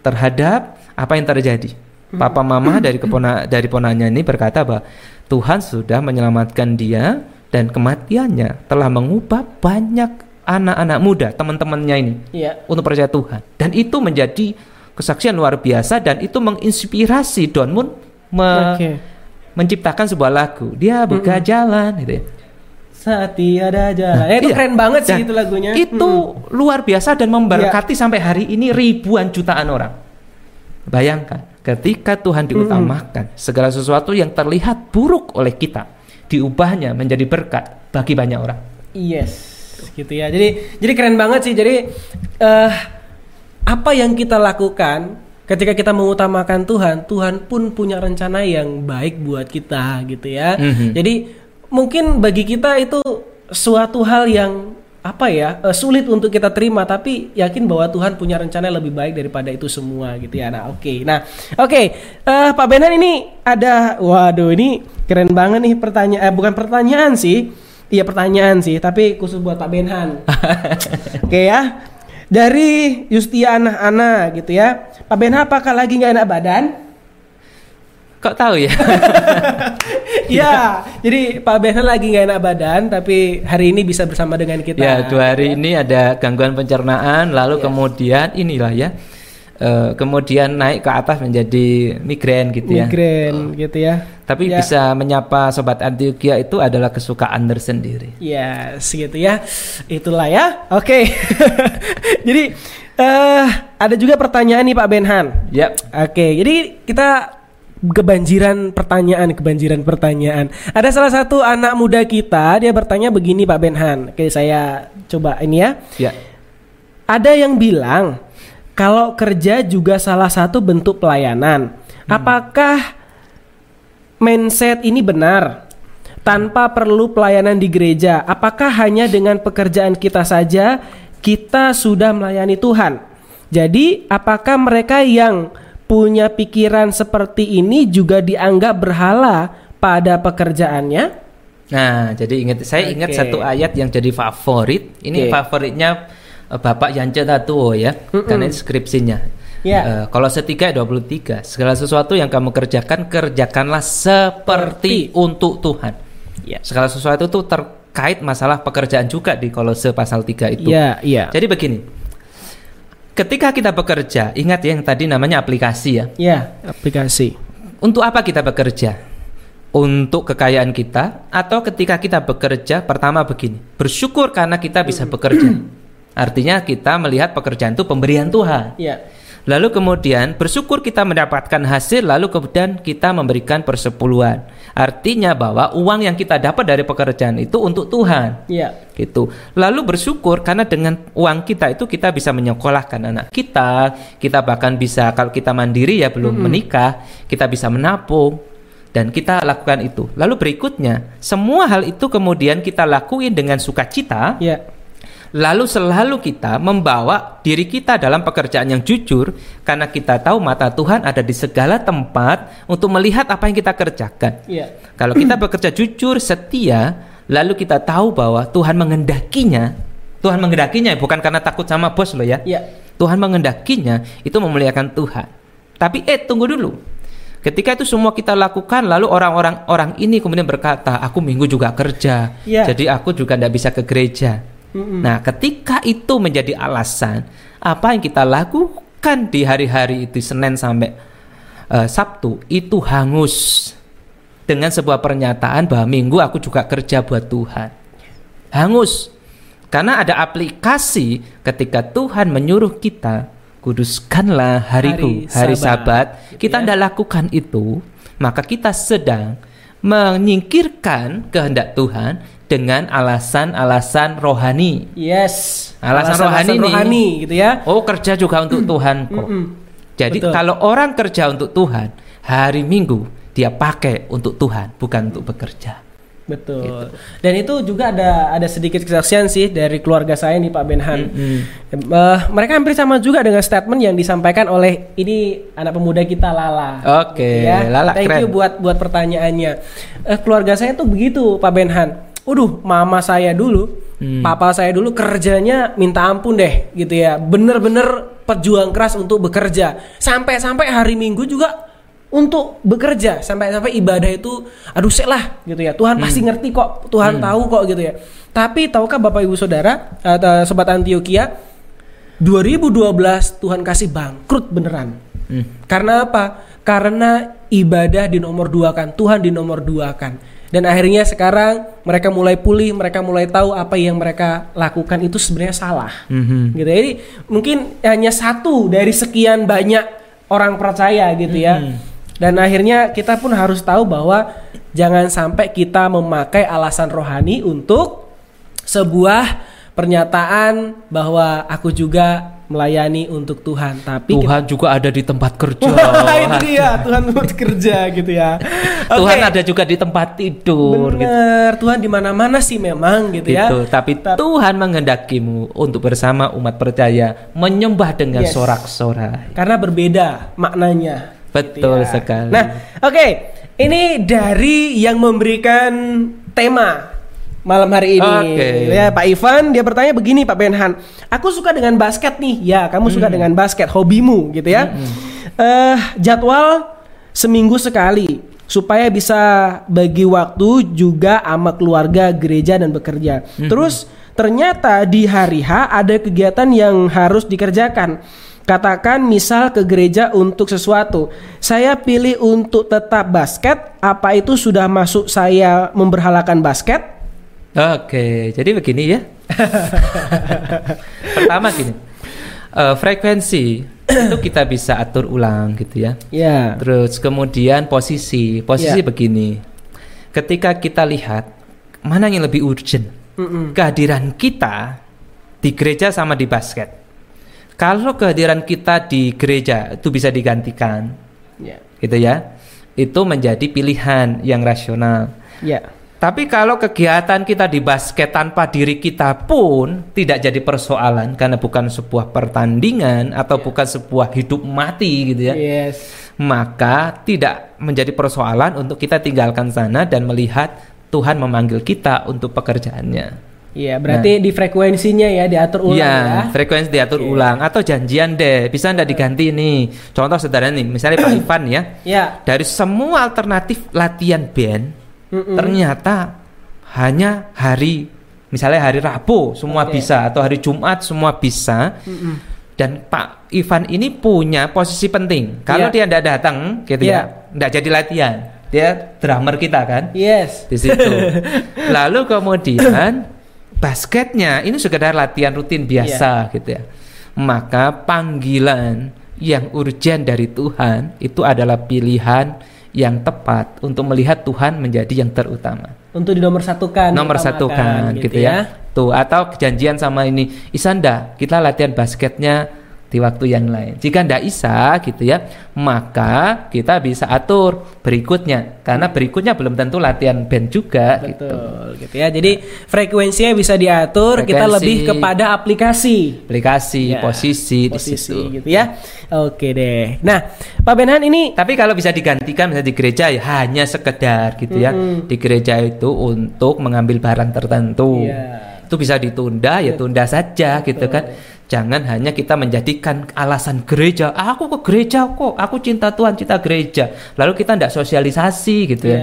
terhadap apa yang terjadi. Papa mama dari kepona dari ponanya ini berkata bahwa Tuhan sudah menyelamatkan dia dan kematiannya telah mengubah banyak anak-anak muda teman-temannya ini Iya. untuk percaya Tuhan dan itu menjadi kesaksian luar biasa dan itu menginspirasi Don Moon me- Oke. menciptakan sebuah lagu dia buka jalan gitu ya. Saat tiada jalan. Eh, itu Iya. keren banget sih Dan itu lagunya. Itu luar biasa dan memberkati sampai hari ini ribuan jutaan orang. Bayangkan, ketika Tuhan diutamakan, segala sesuatu yang terlihat buruk oleh kita diubahnya menjadi berkat bagi banyak orang. Yes, gitu ya. Jadi jadi keren banget sih. Jadi eh apa yang kita lakukan ketika kita mengutamakan Tuhan, Tuhan pun punya rencana yang baik buat kita gitu ya. Mhm. Jadi mungkin bagi kita itu suatu hal yang apa ya eh, sulit untuk kita terima tapi yakin bahwa Tuhan punya rencana yang lebih baik daripada itu semua gitu ya. Nah oke. Nah oke. Eh, Pak Benan ini ada waduh ini keren banget nih pertanyaan eh, bukan pertanyaan sih. Iya pertanyaan sih tapi khusus buat Pak Benhan. <laughs> Oke ya. Dari Yustiana Ana gitu ya. Pak Benhan apakah lagi nggak enak badan Kok tahu ya? <laughs> Iya, jadi Pak Benhan lagi nggak enak badan, tapi hari ini bisa bersama dengan kita. ya, dua hari ini ada gangguan pencernaan, lalu Yes. kemudian inilah ya. eh, kemudian naik ke atas menjadi migrain gitu ya. Migrain gitu ya. Tapi Ya. bisa menyapa sobat Antioquia itu adalah kesukaan tersendiri. Yes, gitu ya. Itulah ya. Oke. <laughs> jadi eh ada juga pertanyaan nih Pak Benhan. Ya, Oke, jadi kita kebanjiran pertanyaan, kebanjiran pertanyaan. Ada salah satu anak muda kita, dia bertanya begini Pak Benhan. Oke, saya coba ini ya. ya. Ada yang bilang kalau kerja juga salah satu bentuk pelayanan. Apakah mindset ini benar? Tanpa perlu pelayanan di gereja, apakah hanya dengan pekerjaan kita saja kita sudah melayani Tuhan? Jadi, apakah mereka yang punya pikiran seperti ini juga dianggap berhala pada pekerjaannya? Nah, jadi ingat saya ingat Oke. satu ayat yang jadi favorit. Ini Oke. favoritnya eh, Bapak Yance Tatuo ya, karena ini skripsinya. Ya. Eh, kalau setiga 23, segala sesuatu yang kamu kerjakan kerjakanlah seperti untuk Tuhan. Ya. Segala sesuatu itu terkait masalah pekerjaan juga di Kolose pasal 3 itu. Iya, iya. Jadi begini. Ketika kita bekerja, ingat ya yang tadi namanya aplikasi ya. Ya, aplikasi. Untuk apa kita bekerja? Untuk kekayaan kita atau ketika kita bekerja pertama begini, bersyukur karena kita bisa bekerja. Artinya kita melihat pekerjaan itu pemberian Tuhan. Ya. Lalu kemudian bersyukur kita mendapatkan hasil lalu kemudian kita memberikan persepuluhan. Artinya bahwa uang yang kita dapat dari pekerjaan itu untuk Tuhan. Ya. Gitu. Lalu bersyukur karena dengan uang kita itu kita bisa menyekolahkan anak kita, kita bahkan bisa kalau kita mandiri ya belum menikah, kita bisa menabung dan kita lakukan itu. Lalu berikutnya, semua hal itu kemudian kita lakuin dengan sukacita. Ya. Lalu selalu kita membawa diri kita dalam pekerjaan yang jujur karena kita tahu mata Tuhan ada di segala tempat untuk melihat apa yang kita kerjakan. Ya. Kalau kita bekerja jujur, setia, lalu kita tahu bahwa Tuhan mengendakinya, Tuhan mengendakinya bukan karena takut sama bos loh ya. Ya. Tuhan mengendakinya itu memuliakan Tuhan. Tapi eh tunggu dulu. Ketika itu semua kita lakukan, lalu orang-orang orang ini kemudian berkata, aku minggu juga kerja, Ya. jadi aku juga tidak bisa ke gereja. Nah, ketika itu menjadi alasan, apa yang kita lakukan di hari-hari itu Senin sampai eh, Sabtu itu hangus dengan sebuah pernyataan bahwa minggu aku juga kerja buat Tuhan. Hangus. Karena ada aplikasi ketika Tuhan menyuruh kita kuduskanlah hariku, Hari hari, Sabat, Sabat. Kita ya. tidak lakukan itu, maka kita sedang menyingkirkan kehendak Tuhan dengan alasan-alasan rohani. Yes. Alasan rohani nih. rohani gitu ya. Oh, kerja juga untuk Tuhan kok. Mm-mm. Jadi Betul. kalau orang kerja untuk Tuhan, hari Minggu dia pakai untuk Tuhan, bukan untuk bekerja. Betul. Gitu. Dan itu juga ada ada sedikit kesaksian sih dari keluarga saya nih Pak Benhan. Mm-mm. Eh, mereka hampir sama juga dengan statement yang disampaikan oleh ini anak pemuda kita Lala. Oke, Gitu Lala Thank keren. you buat buat pertanyaannya. Eh, keluarga saya tuh begitu Pak Benhan. Waduh, mama saya dulu, Hmm. papa saya dulu kerjanya minta ampun deh gitu ya. Bener-bener pejuang keras untuk bekerja. Sampai-sampai hari Minggu juga untuk bekerja sampai-sampai ibadah itu aduh sek lah gitu ya Tuhan pasti ngerti kok Tuhan tahu kok gitu ya tapi tahukah Bapak Ibu Saudara atau sobat Antioquia 2012 Tuhan kasih bangkrut beneran Hmm. karena apa karena ibadah di nomor dua kan Tuhan di nomor dua kan dan akhirnya sekarang mereka mulai pulih mereka mulai tahu apa yang mereka lakukan itu sebenarnya salah. Mhm. gitu. Jadi mungkin hanya satu dari sekian banyak orang percaya gitu ya. Dan akhirnya kita pun harus tahu bahwa jangan sampai kita memakai alasan rohani untuk sebuah pernyataan bahwa aku juga melayani untuk Tuhan tapi kita- Tuhan juga ada di tempat kerja. <laughs> Wah, itu dia Tuhan kerja gitu ya Tuhan Oke. ada juga di tempat tidur gitu. bener Tuhan di mana-mana sih memang gitu, ya Gitu. Tapi Tapi- Tuhan menghendakimu untuk bersama umat percaya menyembah dengan Yes. sorak-sorai. karena berbeda maknanya Betul Ya. sekali. Nah, oke. Ini dari yang memberikan tema malam hari ini. Oke. Ya, Pak Ivan dia bertanya begini, Pak Benhan. Aku suka dengan basket nih. Ya, kamu suka Hmm. dengan basket, hobimu gitu ya. Eh, jadwal seminggu sekali supaya bisa bagi waktu juga sama keluarga, gereja dan bekerja. Hmm. Terus ternyata di hari H ada kegiatan yang harus dikerjakan. Katakan misal ke gereja untuk sesuatu. Saya pilih untuk tetap basket. Apa itu sudah masuk saya memberhalakan basket? Oke, jadi begini ya. <laughs> Pertama gini, eh, frekuensi itu kita bisa atur ulang gitu ya. Ya. Terus kemudian posisi, posisi Ya. begini. Ketika kita lihat mana yang lebih urgent, Mm-mm. kehadiran kita di gereja sama di basket. Kalau kehadiran kita di gereja itu bisa digantikan, Ya. gitu ya, itu menjadi pilihan yang rasional. Ya. Tapi kalau kegiatan kita di basket tanpa diri kita pun tidak jadi persoalan karena bukan sebuah pertandingan atau bukan sebuah hidup mati gitu ya. Yes. Maka tidak menjadi persoalan untuk kita tinggalkan sana dan melihat Tuhan memanggil kita untuk pekerjaannya. Iya, berarti di frekuensinya ya diatur ulang Iya, ya. frekuensi diatur ulang atau janjian deh, bisa ndak diganti nih. Contoh sederhana nih, misalnya Pak <clears throat> Ivan ya, Ya. dari semua alternatif latihan band, Mm-mm. ternyata hanya hari, misalnya hari Rabu semua Oke. bisa atau hari Jumat semua bisa. Mm-mm. Dan Pak Ivan ini punya posisi penting. Kalau Iya. dia tidak datang, gitu Iya. ya, tidak jadi latihan. Dia drummer kita kan Yes. di situ. <laughs> Lalu kemudian basketnya ini sekedar latihan rutin biasa gitu ya. Maka panggilan yang urgent dari Tuhan itu adalah pilihan yang tepat untuk melihat Tuhan menjadi yang terutama. Untuk di nomor satukan. Nomor satu kan gitu, ya. Tuh atau kejadian sama ini Isanda kita latihan basketnya di waktu yang lain. Jika ndak bisa gitu ya, maka kita bisa atur berikutnya karena berikutnya belum tentu latihan band juga gitu. Betul gitu ya. Jadi frekuensinya bisa diatur, kita Frekuensi. lebih kepada aplikasi. Aplikasi, Ya, posisi, di posisi situ. gitu ya. Oke deh. Nah, Pak Benhan ini Tapi kalau bisa digantikan misalnya di gereja ya hanya sekedar gitu ya. Di gereja itu untuk mengambil barang tertentu. Iya. Itu bisa ditunda ya tunda saja gitu kan. Jangan hanya kita menjadikan alasan gereja. "Ah, Aku ke gereja kok. Aku cinta Tuhan, cinta gereja. Lalu kita tidak sosialisasi gitu Iya. ya.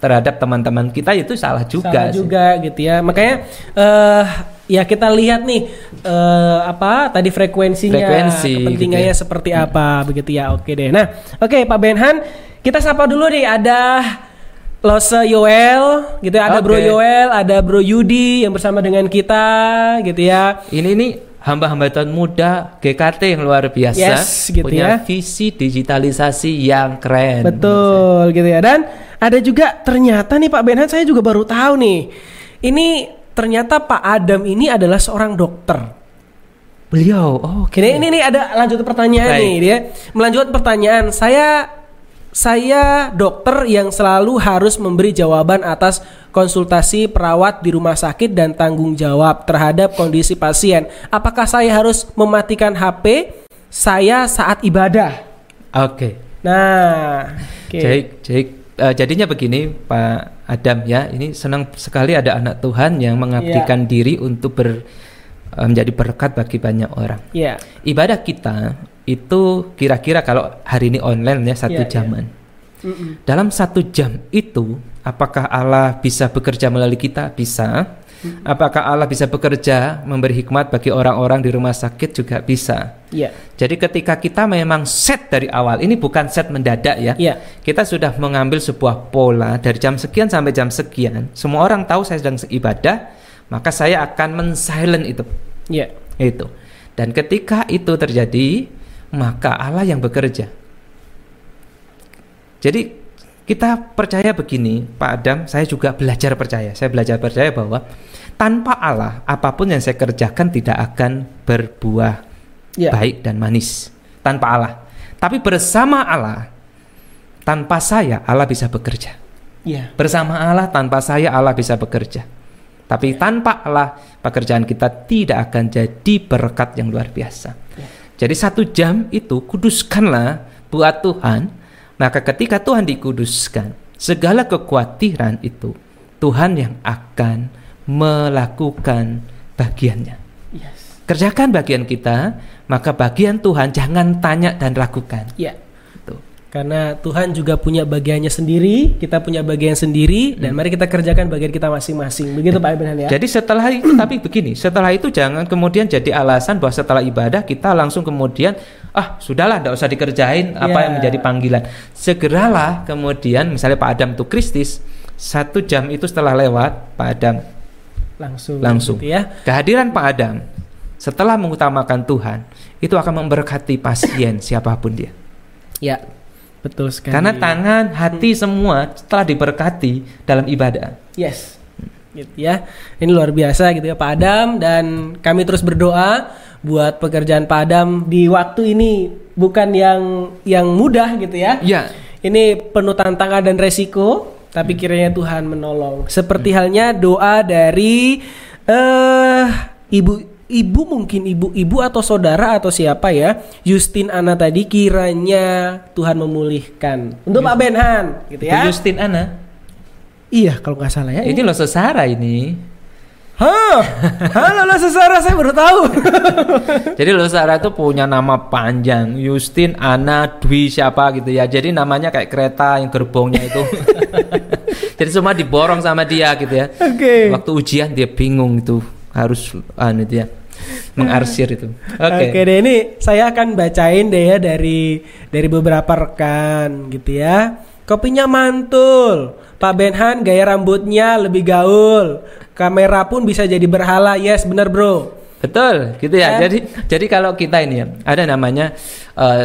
Terhadap teman-teman kita itu salah juga. salah sih. juga gitu ya. Makanya eh ya kita lihat nih eh apa tadi frekuensinya, Frekuensi, kepentingannya gitu ya. seperti apa begitu ya. Oke deh. Nah, oke Pak Benhan, kita sapa dulu nih ada Lose Yoel gitu ya. Ada Bro Oke. Yoel, ada Bro Yudi yang bersama dengan kita gitu ya. Ini nih hamba-hamba Tuhan muda GKT yang luar biasa Yes, gitu punya ya. visi digitalisasi yang keren. Betul gitu ya. Dan ada juga ternyata nih Pak Benhan saya juga baru tahu nih. Ini ternyata Pak Adam ini adalah seorang dokter. Beliau, oh, oke. Ini, ini ada lanjut pertanyaan Baik. nih dia. Melanjutkan pertanyaan. Saya saya dokter yang selalu harus memberi jawaban atas konsultasi perawat di rumah sakit dan tanggung jawab terhadap kondisi pasien. Apakah saya harus mematikan HP saya saat ibadah? Oke. Nah, oke. Jadi, jadi, eh, jadinya begini Pak Adam ya, ini senang sekali ada anak Tuhan yang mengabdikan diri untuk ber, eh, menjadi berkat bagi banyak orang. Ya. Ibadah kita itu kira-kira kalau hari ini online ya satu Iya, iya. jaman. Mm-mm. Dalam satu jam itu, apakah Allah bisa bekerja melalui kita? Bisa. Apakah Allah bisa bekerja memberi hikmat bagi orang-orang di rumah sakit juga bisa. Iya. Jadi ketika kita memang set dari awal, ini bukan set mendadak ya. Iya. Kita sudah mengambil sebuah pola dari jam sekian sampai jam sekian. Semua orang tahu saya sedang ibadah, maka saya akan men-silent itu. Iya. Itu. Dan ketika itu terjadi, maka Allah yang bekerja. Jadi kita percaya begini, Pak Adam, saya juga belajar percaya. Saya belajar percaya bahwa tanpa Allah, apa pun yang saya kerjakan tidak akan berbuah Iya. baik dan manis. Tanpa Allah. Tapi bersama Allah, tanpa saya Allah bisa bekerja. Iya. Bersama Allah, tanpa saya Allah bisa bekerja. Tapi tanpa Allah, pekerjaan kita tidak akan jadi berkat yang luar biasa. Jadi satu jam itu kuduskanlah buat Tuhan. Maka ketika Tuhan dikuduskan, segala kekhawatiran itu Tuhan yang akan melakukan bagiannya. Yes. Kerjakan bagian kita, maka bagian Tuhan jangan tanya dan ragukan. Iya. Karena Tuhan juga punya bagiannya sendiri, kita punya bagian sendiri, dan mari kita kerjakan bagian kita masing-masing. Begitu Pak Ibrahim ya? Jadi setelah itu <clears throat> tapi begini, setelah itu jangan kemudian jadi alasan bahwa setelah ibadah kita langsung kemudian ah sudahlah tidak usah dikerjain apa Ya. yang menjadi panggilan. Segeralah kemudian misalnya Pak Adam itu Kristus satu jam itu setelah lewat Pak Adam langsung. langsung gitu ya. kehadiran Pak Adam setelah mengutamakan Tuhan itu akan memberkati pasien siapa pun dia. Ya. Betul sekali. Karena tangan, hati semua telah diberkati dalam ibadah. Yes. Gitu ya. Ini luar biasa gitu ya Pak Adam dan kami terus berdoa buat pekerjaan Pak Adam di waktu ini bukan yang yang mudah gitu ya. Ya, Ini penuh tantangan dan resiko, tapi kiranya Tuhan menolong. Seperti halnya doa dari eh ibu ibu mungkin ibu-ibu atau saudara atau siapa ya, Justin Ana tadi kiranya Tuhan memulihkan. Untuk Pak Benhan gitu itu ya. Justin Ana. Iya, kalau nggak salah ya. Ini loh sesara ini. Hah? Halo, lo sesara saya baru tahu. <laughs> Jadi lo Sarah itu punya nama panjang, Justin, Ana, Dwi siapa gitu ya. Jadi namanya kayak kereta yang gerbongnya itu. <laughs> Jadi semua diborong sama dia gitu ya. Oke. Waktu ujian dia bingung itu harus anu itu ya. mengarsir itu. Oke Oke. deh ini saya akan bacain deh ya dari dari beberapa rekan gitu ya. Kopinya mantul. Pak Benhan gaya rambutnya lebih gaul. Kamera pun bisa jadi berhala. Yes, bener bro. Betul, gitu ya. Kan? Jadi jadi kalau kita ini ya ada namanya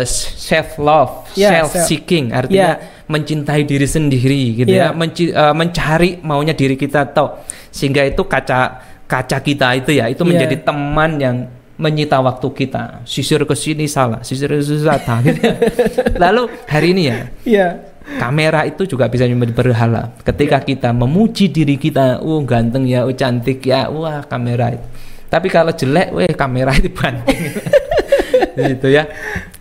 self love, Ya, self seeking, artinya ya. mencintai diri sendiri gitu Ya. ya, Menci- eh, mencari maunya diri kita tahu sehingga itu kaca kaca kita itu ya itu Ya. menjadi teman yang menyita waktu kita. Sisir ke sini salah, sisir ke sini salah. gitu. <laughs> Lalu hari ini ya Iya. kamera itu juga bisa menjadi berhala. Ketika kita memuji diri kita, oh ganteng ya, oh cantik ya, wah kamera itu. Tapi kalau jelek, weh kamera itu banting. <laughs> gitu ya.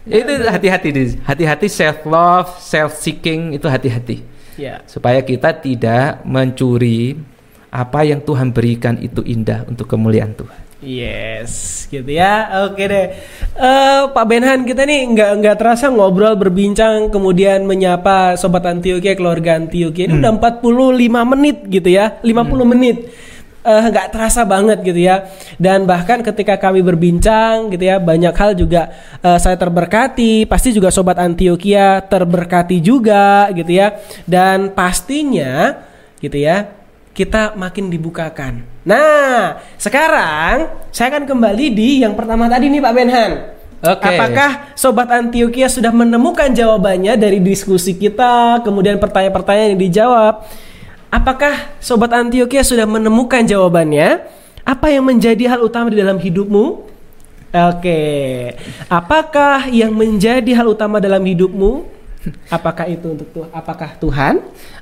Itu hati-hati, Dis. hati-hati self love, self seeking itu hati-hati Iya. supaya kita tidak mencuri apa yang Tuhan berikan itu indah untuk kemuliaan Tuhan. Yes, gitu ya. Oke deh. Eh, Pak Benhan kita nih nggak nggak terasa ngobrol berbincang kemudian menyapa sobat Antioquia keluarga Antioquia ini udah 45 menit gitu ya, 50 menit. Eh, nggak terasa banget gitu ya. Dan bahkan ketika kami berbincang gitu ya, banyak hal juga eh, saya terberkati, pasti juga sobat Antioquia terberkati juga gitu ya. Dan pastinya gitu ya, kita makin dibukakan. Nah, sekarang saya akan kembali di yang pertama tadi nih Pak Benhan. Oke. Apakah Sobat Antioquia sudah menemukan jawabannya dari diskusi kita, kemudian pertanyaan-pertanyaan yang dijawab? Apakah Sobat Antioquia sudah menemukan jawabannya? Apa yang menjadi hal utama di dalam hidupmu? Oke, apakah yang menjadi hal utama dalam hidupmu? <laughs> Apakah itu untuk Tuhan? Apakah Tuhan?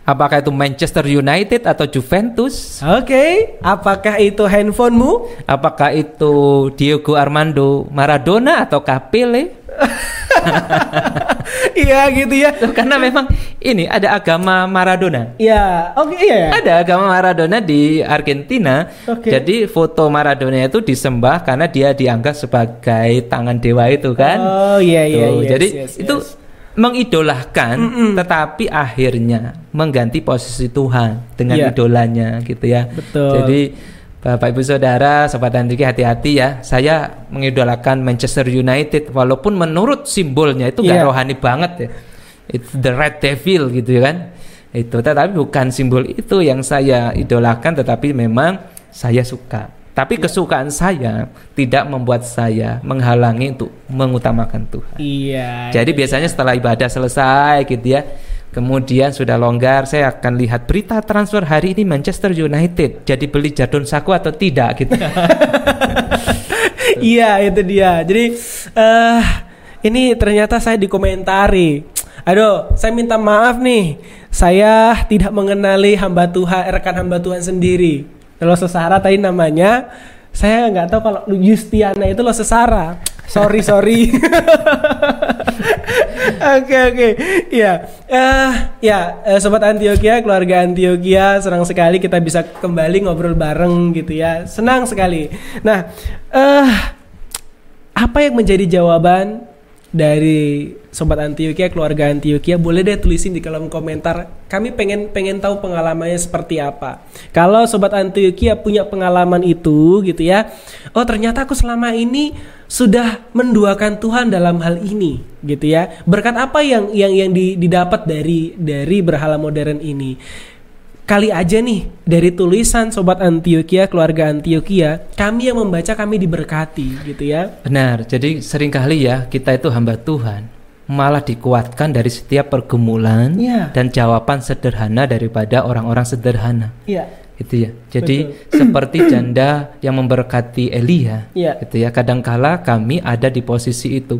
Apakah itu Manchester United atau Juventus? Oke, apakah itu handphonemu? Apakah itu Diego Armando Maradona atau Pele? <laughs> Iya gitu ya. Loh, Karena memang ini ada agama Maradona. Ya, oke iya. Ada agama Maradona di Argentina. Oke. Jadi foto Maradona itu disembah karena dia dianggap sebagai tangan dewa itu kan. Oh iya iya. Tuh, yes, jadi yes, itu yes. Mengidolakan tetapi akhirnya mengganti posisi Tuhan dengan Iya. idolanya gitu ya. Betul. Jadi Bapak Ibu Saudara, Sobat Andriki hati-hati ya. Saya mengidolakan Manchester United walaupun menurut simbolnya itu nggak Iya. rohani banget ya. It's the red devil gitu kan. Itu tetapi bukan simbol itu yang saya idolakan tetapi memang saya suka. Tapi kesukaan saya tidak membuat saya menghalangi untuk mengutamakan Tuhan. Iya. Jadi biasanya setelah ibadah selesai gitu ya, kemudian sudah longgar, saya akan lihat berita transfer hari ini Manchester United. Jadi beli Jadon Saku atau tidak gitu. <laughs> Iya itu dia. Jadi eh ini ternyata saya dikomentari. Aduh, saya minta maaf nih. Saya tidak mengenali hamba Tuhan, rekan hamba Tuhan sendiri. Kalau sesara tadi namanya, saya nggak tahu kalau Justiana itu lo sesara. Sorry sorry. <laughs> Oke oke, ya, eh ya, eh, sobat Antioquia, keluarga Antioquia, senang sekali kita bisa kembali ngobrol bareng gitu ya, senang sekali. Nah, eh apa yang menjadi jawaban dari sobat Antioquia, keluarga Antioquia? Boleh deh tulisin di kolom komentar. Kami pengen pengen tahu pengalamannya seperti apa. Kalau sobat Antioquia punya pengalaman itu gitu ya. Oh, ternyata aku selama ini sudah menduakan Tuhan dalam hal ini gitu ya. Berkat apa yang yang yang di- didapat dari dari berhala modern ini? Kali aja nih dari tulisan sobat Antioquia, keluarga Antioquia, kami yang membaca kami diberkati gitu ya. Benar. Jadi sering kali ya kita itu hamba Tuhan malah dikuatkan dari setiap pergumulan Iya. dan jawaban sederhana daripada orang-orang sederhana. Iya. Gitu ya. Jadi <clears throat> seperti janda yang memberkati Elia. Iya. Gitu ya. Kadangkala kami ada di posisi itu.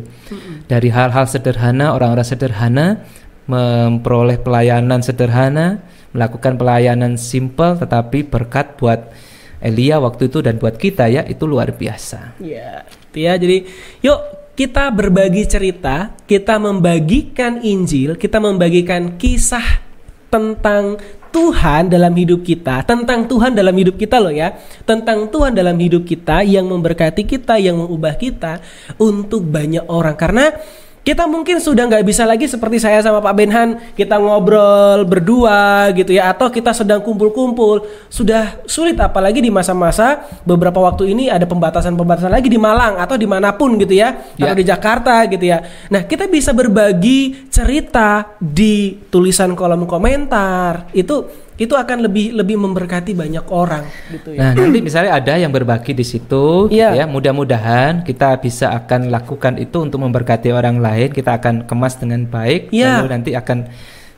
Dari hal-hal sederhana, orang-orang sederhana memperoleh pelayanan sederhana, melakukan pelayanan simple tetapi berkat buat Elia waktu itu dan buat kita ya itu luar biasa. Iya, ya. Jadi, yuk kita berbagi cerita, kita membagikan Injil, kita membagikan kisah tentang Tuhan dalam hidup kita, tentang Tuhan dalam hidup kita loh ya, tentang Tuhan dalam hidup kita yang memberkati kita, yang mengubah kita untuk banyak orang karena kita mungkin sudah nggak bisa lagi seperti saya sama Pak Benhan kita ngobrol berdua gitu ya atau kita sedang kumpul-kumpul sudah sulit apalagi di masa-masa beberapa waktu ini ada pembatasan-pembatasan lagi di Malang atau di mana pun gitu ya atau Ya. di Jakarta gitu ya. Nah kita bisa berbagi cerita di tulisan kolom komentar itu itu akan lebih lebih memberkati banyak orang gitu ya. Nah, nanti misalnya ada yang berbagi di situ, gitu Iya. ya. Mudah-mudahan kita bisa akan lakukan itu untuk memberkati orang lain. Kita akan kemas dengan baik, Iya. lalu nanti akan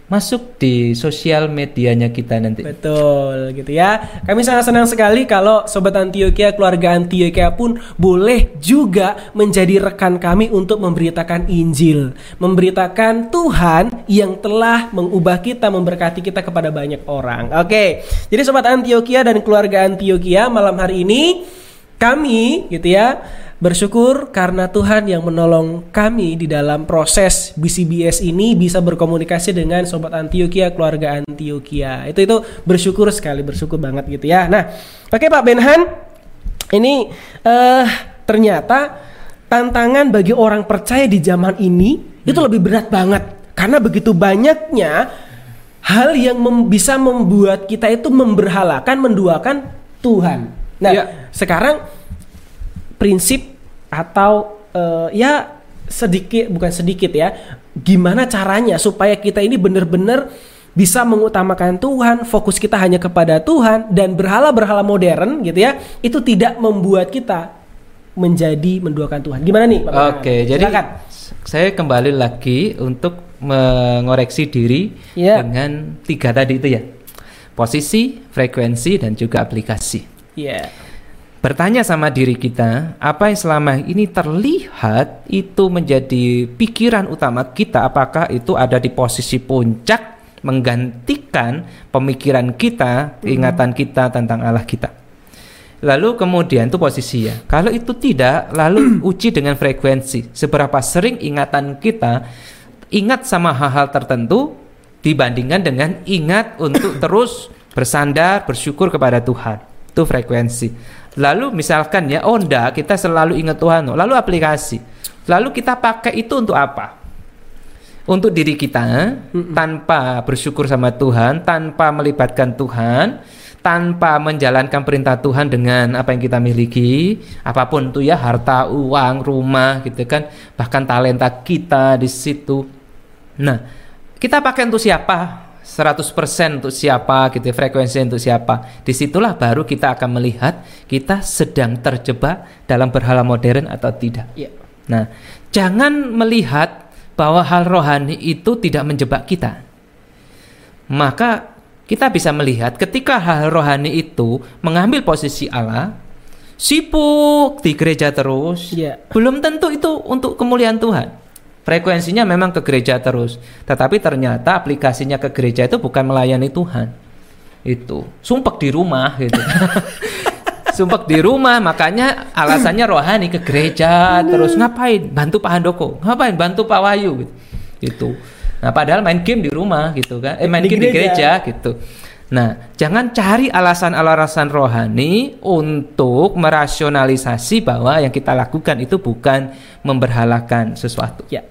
masuk di sosial medianya kita nanti. Betul gitu ya. Kami sangat senang sekali kalau sobat Antioquia, keluarga Antioquia pun boleh juga menjadi rekan kami untuk memberitakan Injil, memberitakan Tuhan yang telah mengubah kita, memberkati kita kepada banyak orang. Oke. Jadi sobat Antioquia dan keluarga Antioquia malam hari ini kami gitu ya bersyukur karena Tuhan yang menolong kami di dalam proses BCBS ini bisa berkomunikasi dengan sobat Antioquia, keluarga Antioquia. Itu itu bersyukur sekali, bersyukur banget gitu ya. Nah, oke Pak Benhan, ini eh ternyata tantangan bagi orang percaya di zaman ini itu lebih berat banget karena begitu banyaknya hal yang mem- bisa membuat kita itu memberhalakan, menduakan Tuhan. Nah, Ya. sekarang prinsip atau eh, ya sedikit bukan sedikit ya gimana caranya supaya kita ini benar-benar bisa mengutamakan Tuhan fokus kita hanya kepada Tuhan dan berhala-berhala modern gitu ya itu tidak membuat kita menjadi menduakan Tuhan gimana nih Pak? Oke, jadi Silakan. saya kembali lagi untuk mengoreksi diri Iya. dengan tiga tadi itu ya. Posisi, frekuensi dan juga aplikasi. Iya. Bertanya sama diri kita, apa yang selama ini terlihat itu menjadi pikiran utama kita, apakah itu ada di posisi puncak menggantikan pemikiran kita, ingatan kita tentang Allah kita. Lalu kemudian itu posisi ya. Kalau itu tidak, lalu <clears throat> uji dengan frekuensi. Seberapa sering ingatan kita ingat sama hal-hal tertentu dibandingkan dengan ingat untuk terus bersandar, bersyukur kepada Tuhan. Itu frekuensi. Lalu misalkan ya, oh enggak, kita selalu ingat Tuhan. oh. Lalu aplikasi. Lalu kita pakai itu untuk apa? Untuk diri kita tanpa bersyukur sama Tuhan, tanpa melibatkan Tuhan, tanpa menjalankan perintah Tuhan dengan apa yang kita miliki, apa pun itu ya, harta, uang, rumah gitu kan, bahkan talenta kita di situ. Nah, kita pakai untuk siapa? 100% untuk siapa gitu ya, frekuensi untuk siapa. Di situlah baru kita akan melihat kita sedang terjebak dalam berhala modern atau tidak. Iya. Nah, jangan melihat bahwa hal rohani itu tidak menjebak kita. Maka kita bisa melihat ketika hal rohani itu mengambil posisi Allah, sibuk di gereja terus, Iya. belum tentu itu untuk kemuliaan Tuhan. Frekuensinya memang ke gereja terus, tetapi ternyata aplikasinya ke gereja itu bukan melayani Tuhan. Itu sumpek di rumah gitu. <laughs> sumpek di rumah, makanya alasannya rohani ke gereja terus ngapain? Bantu Pak Handoko, ngapain? Bantu Pak Wahyu gitu. Gitu. Nah, padahal main game di rumah gitu kan. Eh main Di game di gereja. gereja gitu. Nah, jangan cari alasan-alasan rohani untuk merasionalisasi bahwa yang kita lakukan itu bukan memberhalakan sesuatu. Ya.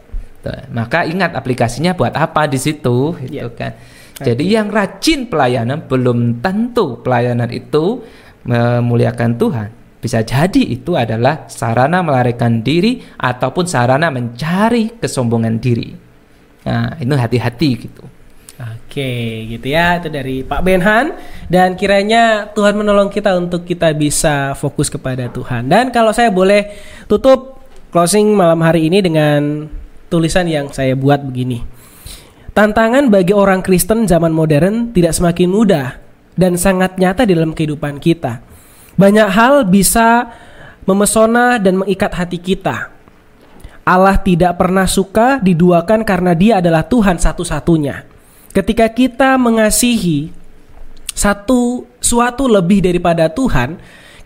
Tuh, Maka ingat aplikasinya buat apa di situ, gitu Ya. kan. Jadi yang rajin pelayanan belum tentu pelayanan itu memuliakan Tuhan. Bisa jadi itu adalah sarana melarikan diri ataupun sarana mencari kesombongan diri. Nah, itu hati-hati gitu. Oke, gitu ya. Itu dari Pak Benhan dan kiranya Tuhan menolong kita untuk kita bisa fokus kepada Tuhan. Dan kalau saya boleh tutup closing malam hari ini dengan tulisan yang saya buat begini. Tantangan bagi orang Kristen zaman modern tidak semakin mudah dan sangat nyata di dalam kehidupan kita. Banyak hal bisa memesona dan mengikat hati kita. Allah tidak pernah suka diduakan karena Dia adalah Tuhan satu-satunya. Ketika kita mengasihi satu suatu lebih daripada Tuhan,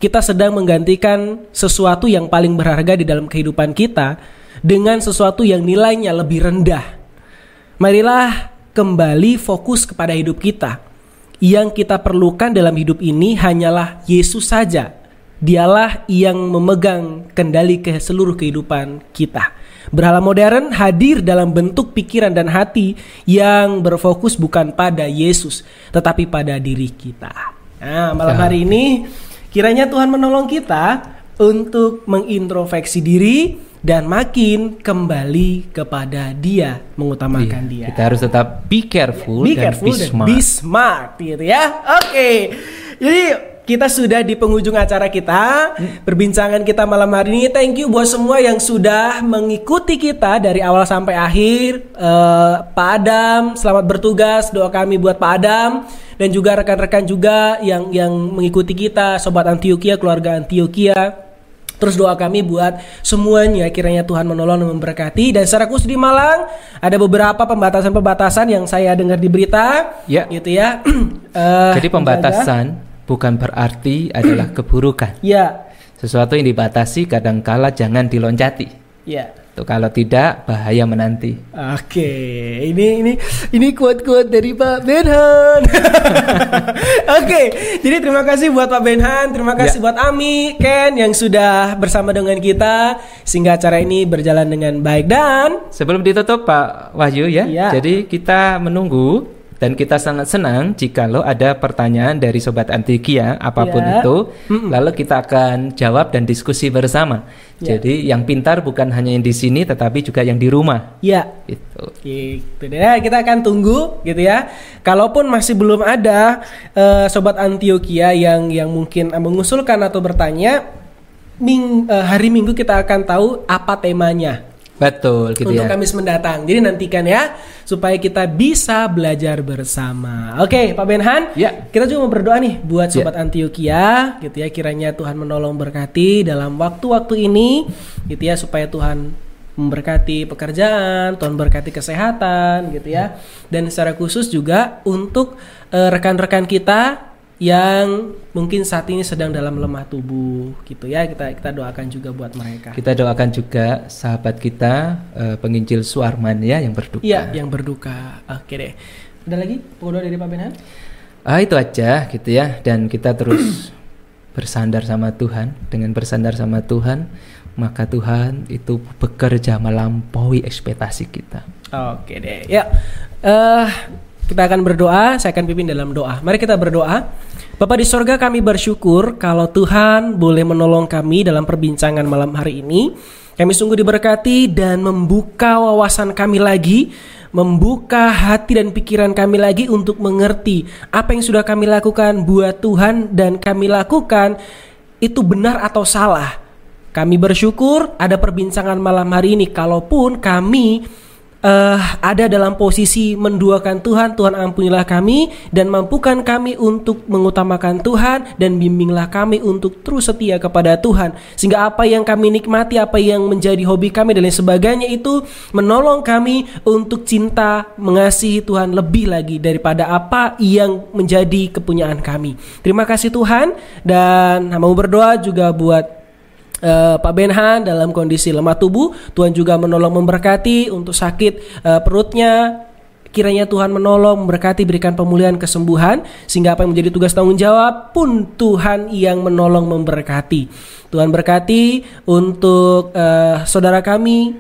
kita sedang menggantikan sesuatu yang paling berharga di dalam kehidupan kita dengan sesuatu yang nilainya lebih rendah. Marilah kembali fokus kepada hidup kita. Yang kita perlukan dalam hidup ini hanyalah Yesus saja. Dialah yang memegang kendali ke seluruh kehidupan kita. Berhala modern hadir dalam bentuk pikiran dan hati yang berfokus bukan pada Yesus, tetapi pada diri kita. Nah, malam Ya. hari ini kiranya Tuhan menolong kita untuk mengintrospeksi diri dan makin kembali kepada Dia, mengutamakan Dia. Iya, Kita harus tetap be careful Be dan careful be dan smart. be smart gitu ya. Oke. Jadi kita sudah di penghujung acara kita, perbincangan kita malam hari ini. Thank you buat semua yang sudah mengikuti kita dari awal sampai akhir. Eh, Pak Adam, selamat bertugas. Doa kami buat Pak Adam dan juga rekan-rekan juga yang yang mengikuti kita, sobat Antioquia, keluarga Antioquia. Terus doa kami buat semuanya kiranya Tuhan menolong dan memberkati dan secara khusus di Malang ada beberapa pembatasan-pembatasan yang saya dengar di berita Ya. gitu ya. <clears throat> Eh, Jadi pembatasan bukan berarti adalah <clears throat> keburukan. Ya. Sesuatu yang dibatasi kadangkala jangan diloncati. Ya. Tuh kalau tidak bahaya menanti. Oke, ini ini ini quote-quote dari Pak Benhan. <laughs> Oke, jadi terima kasih buat Pak Benhan, terima kasih Ya. buat Ami, Ken yang sudah bersama dengan kita sehingga acara ini berjalan dengan baik dan Sebelum ditutup Pak Wahyu ya. Iya. Jadi kita menunggu dan kita sangat senang jikalau ada pertanyaan dari sobat Antikia apa pun Iya. itu, lalu kita akan jawab dan diskusi bersama. Iya. Jadi yang pintar bukan hanya yang di sini tetapi juga yang di rumah. ya Itu. Gitu deh, kita akan tunggu gitu ya. Kalaupun masih belum ada eh, sobat Antioquia yang yang mungkin mengusulkan atau bertanya, ming, eh, hari Minggu kita akan tahu apa temanya Betul gitu untuk ya. Kamis mendatang. Jadi nantikan ya supaya kita bisa belajar bersama. Oke, Pak Benhan. Ya. Kita juga mau berdoa nih buat Ya. sobat Antioquia gitu ya kiranya Tuhan menolong berkati dalam waktu-waktu ini gitu ya supaya Tuhan memberkati pekerjaan, Tuhan berkati kesehatan gitu ya. Dan secara khusus juga untuk eh, rekan-rekan kita yang mungkin saat ini sedang dalam lemah tubuh gitu ya. Kita kita doakan juga buat mereka. Kita doakan juga sahabat kita eh, penginjil Suarman ya yang berduka. Iya, yang berduka. Oke deh. Ada lagi pendoa dari Pak Benhan? Ah itu aja gitu ya dan kita terus <clears throat> bersandar sama Tuhan dengan bersandar sama Tuhan maka Tuhan itu bekerja melampaui ekspektasi kita. Oke deh. Ya. eh kita akan berdoa, saya akan pimpin dalam doa. Mari kita berdoa. Bapak di sorga kami bersyukur kalau Tuhan boleh menolong kami dalam perbincangan malam hari ini. Kami sungguh diberkati dan membuka wawasan kami lagi, membuka hati dan pikiran kami lagi untuk mengerti apa yang sudah kami lakukan buat Tuhan dan kami lakukan itu benar atau salah. Kami bersyukur ada perbincangan malam hari ini kalaupun kami eh, ada dalam posisi menduakan Tuhan, Tuhan ampunilah kami dan mampukan kami untuk mengutamakan Tuhan dan bimbinglah kami untuk terus setia kepada Tuhan. Sehingga apa yang kami nikmati, apa yang menjadi hobi kami dan lain sebagainya itu menolong kami untuk cinta mengasihi Tuhan lebih lagi daripada apa yang menjadi kepunyaan kami. Terima kasih Tuhan dan mau berdoa juga buat Eh, Pak Benhan dalam kondisi lemah tubuh, Tuhan juga menolong memberkati untuk sakit eh, perutnya. Kiranya Tuhan menolong, memberkati, berikan pemulihan, kesembuhan, sehingga apa yang menjadi tugas tanggung jawab pun Tuhan yang menolong memberkati. Tuhan berkati untuk eh, saudara kami,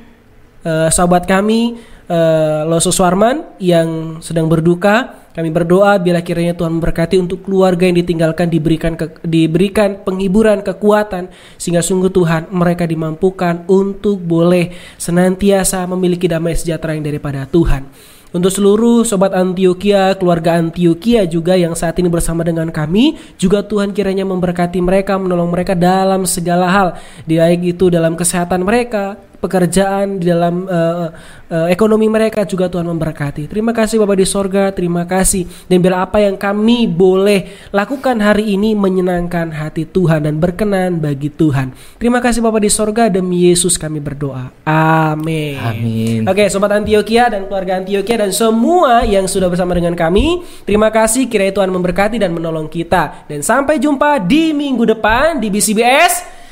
eh, sahabat kami, eh, Loso Swarman yang sedang berduka. Kami berdoa bila kiranya Tuhan memberkati untuk keluarga yang ditinggalkan diberikan ke- diberikan penghiburan, kekuatan sehingga sungguh Tuhan mereka dimampukan untuk boleh senantiasa memiliki damai sejahtera yang daripada Tuhan. Untuk seluruh sobat Antioquia, keluarga Antioquia juga yang saat ini bersama dengan kami, juga Tuhan kiranya memberkati mereka, menolong mereka dalam segala hal, baik itu dalam kesehatan mereka, pekerjaan di dalam eh, eh, ekonomi mereka juga Tuhan memberkati. Terima kasih Bapak di sorga, terima kasih. Dan bila apa yang kami boleh lakukan hari ini menyenangkan hati Tuhan dan berkenan bagi Tuhan. Terima kasih Bapak di sorga, demi Yesus kami berdoa. Amin. Amin. Oke, sobat Antioquia dan keluarga Antioquia dan semua yang sudah bersama dengan kami, terima kasih kiranya Tuhan memberkati dan menolong kita. Dan sampai jumpa di minggu depan di BCBS.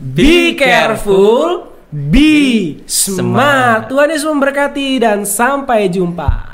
Be careful, be smart. Tuhan Yesus memberkati dan sampai jumpa.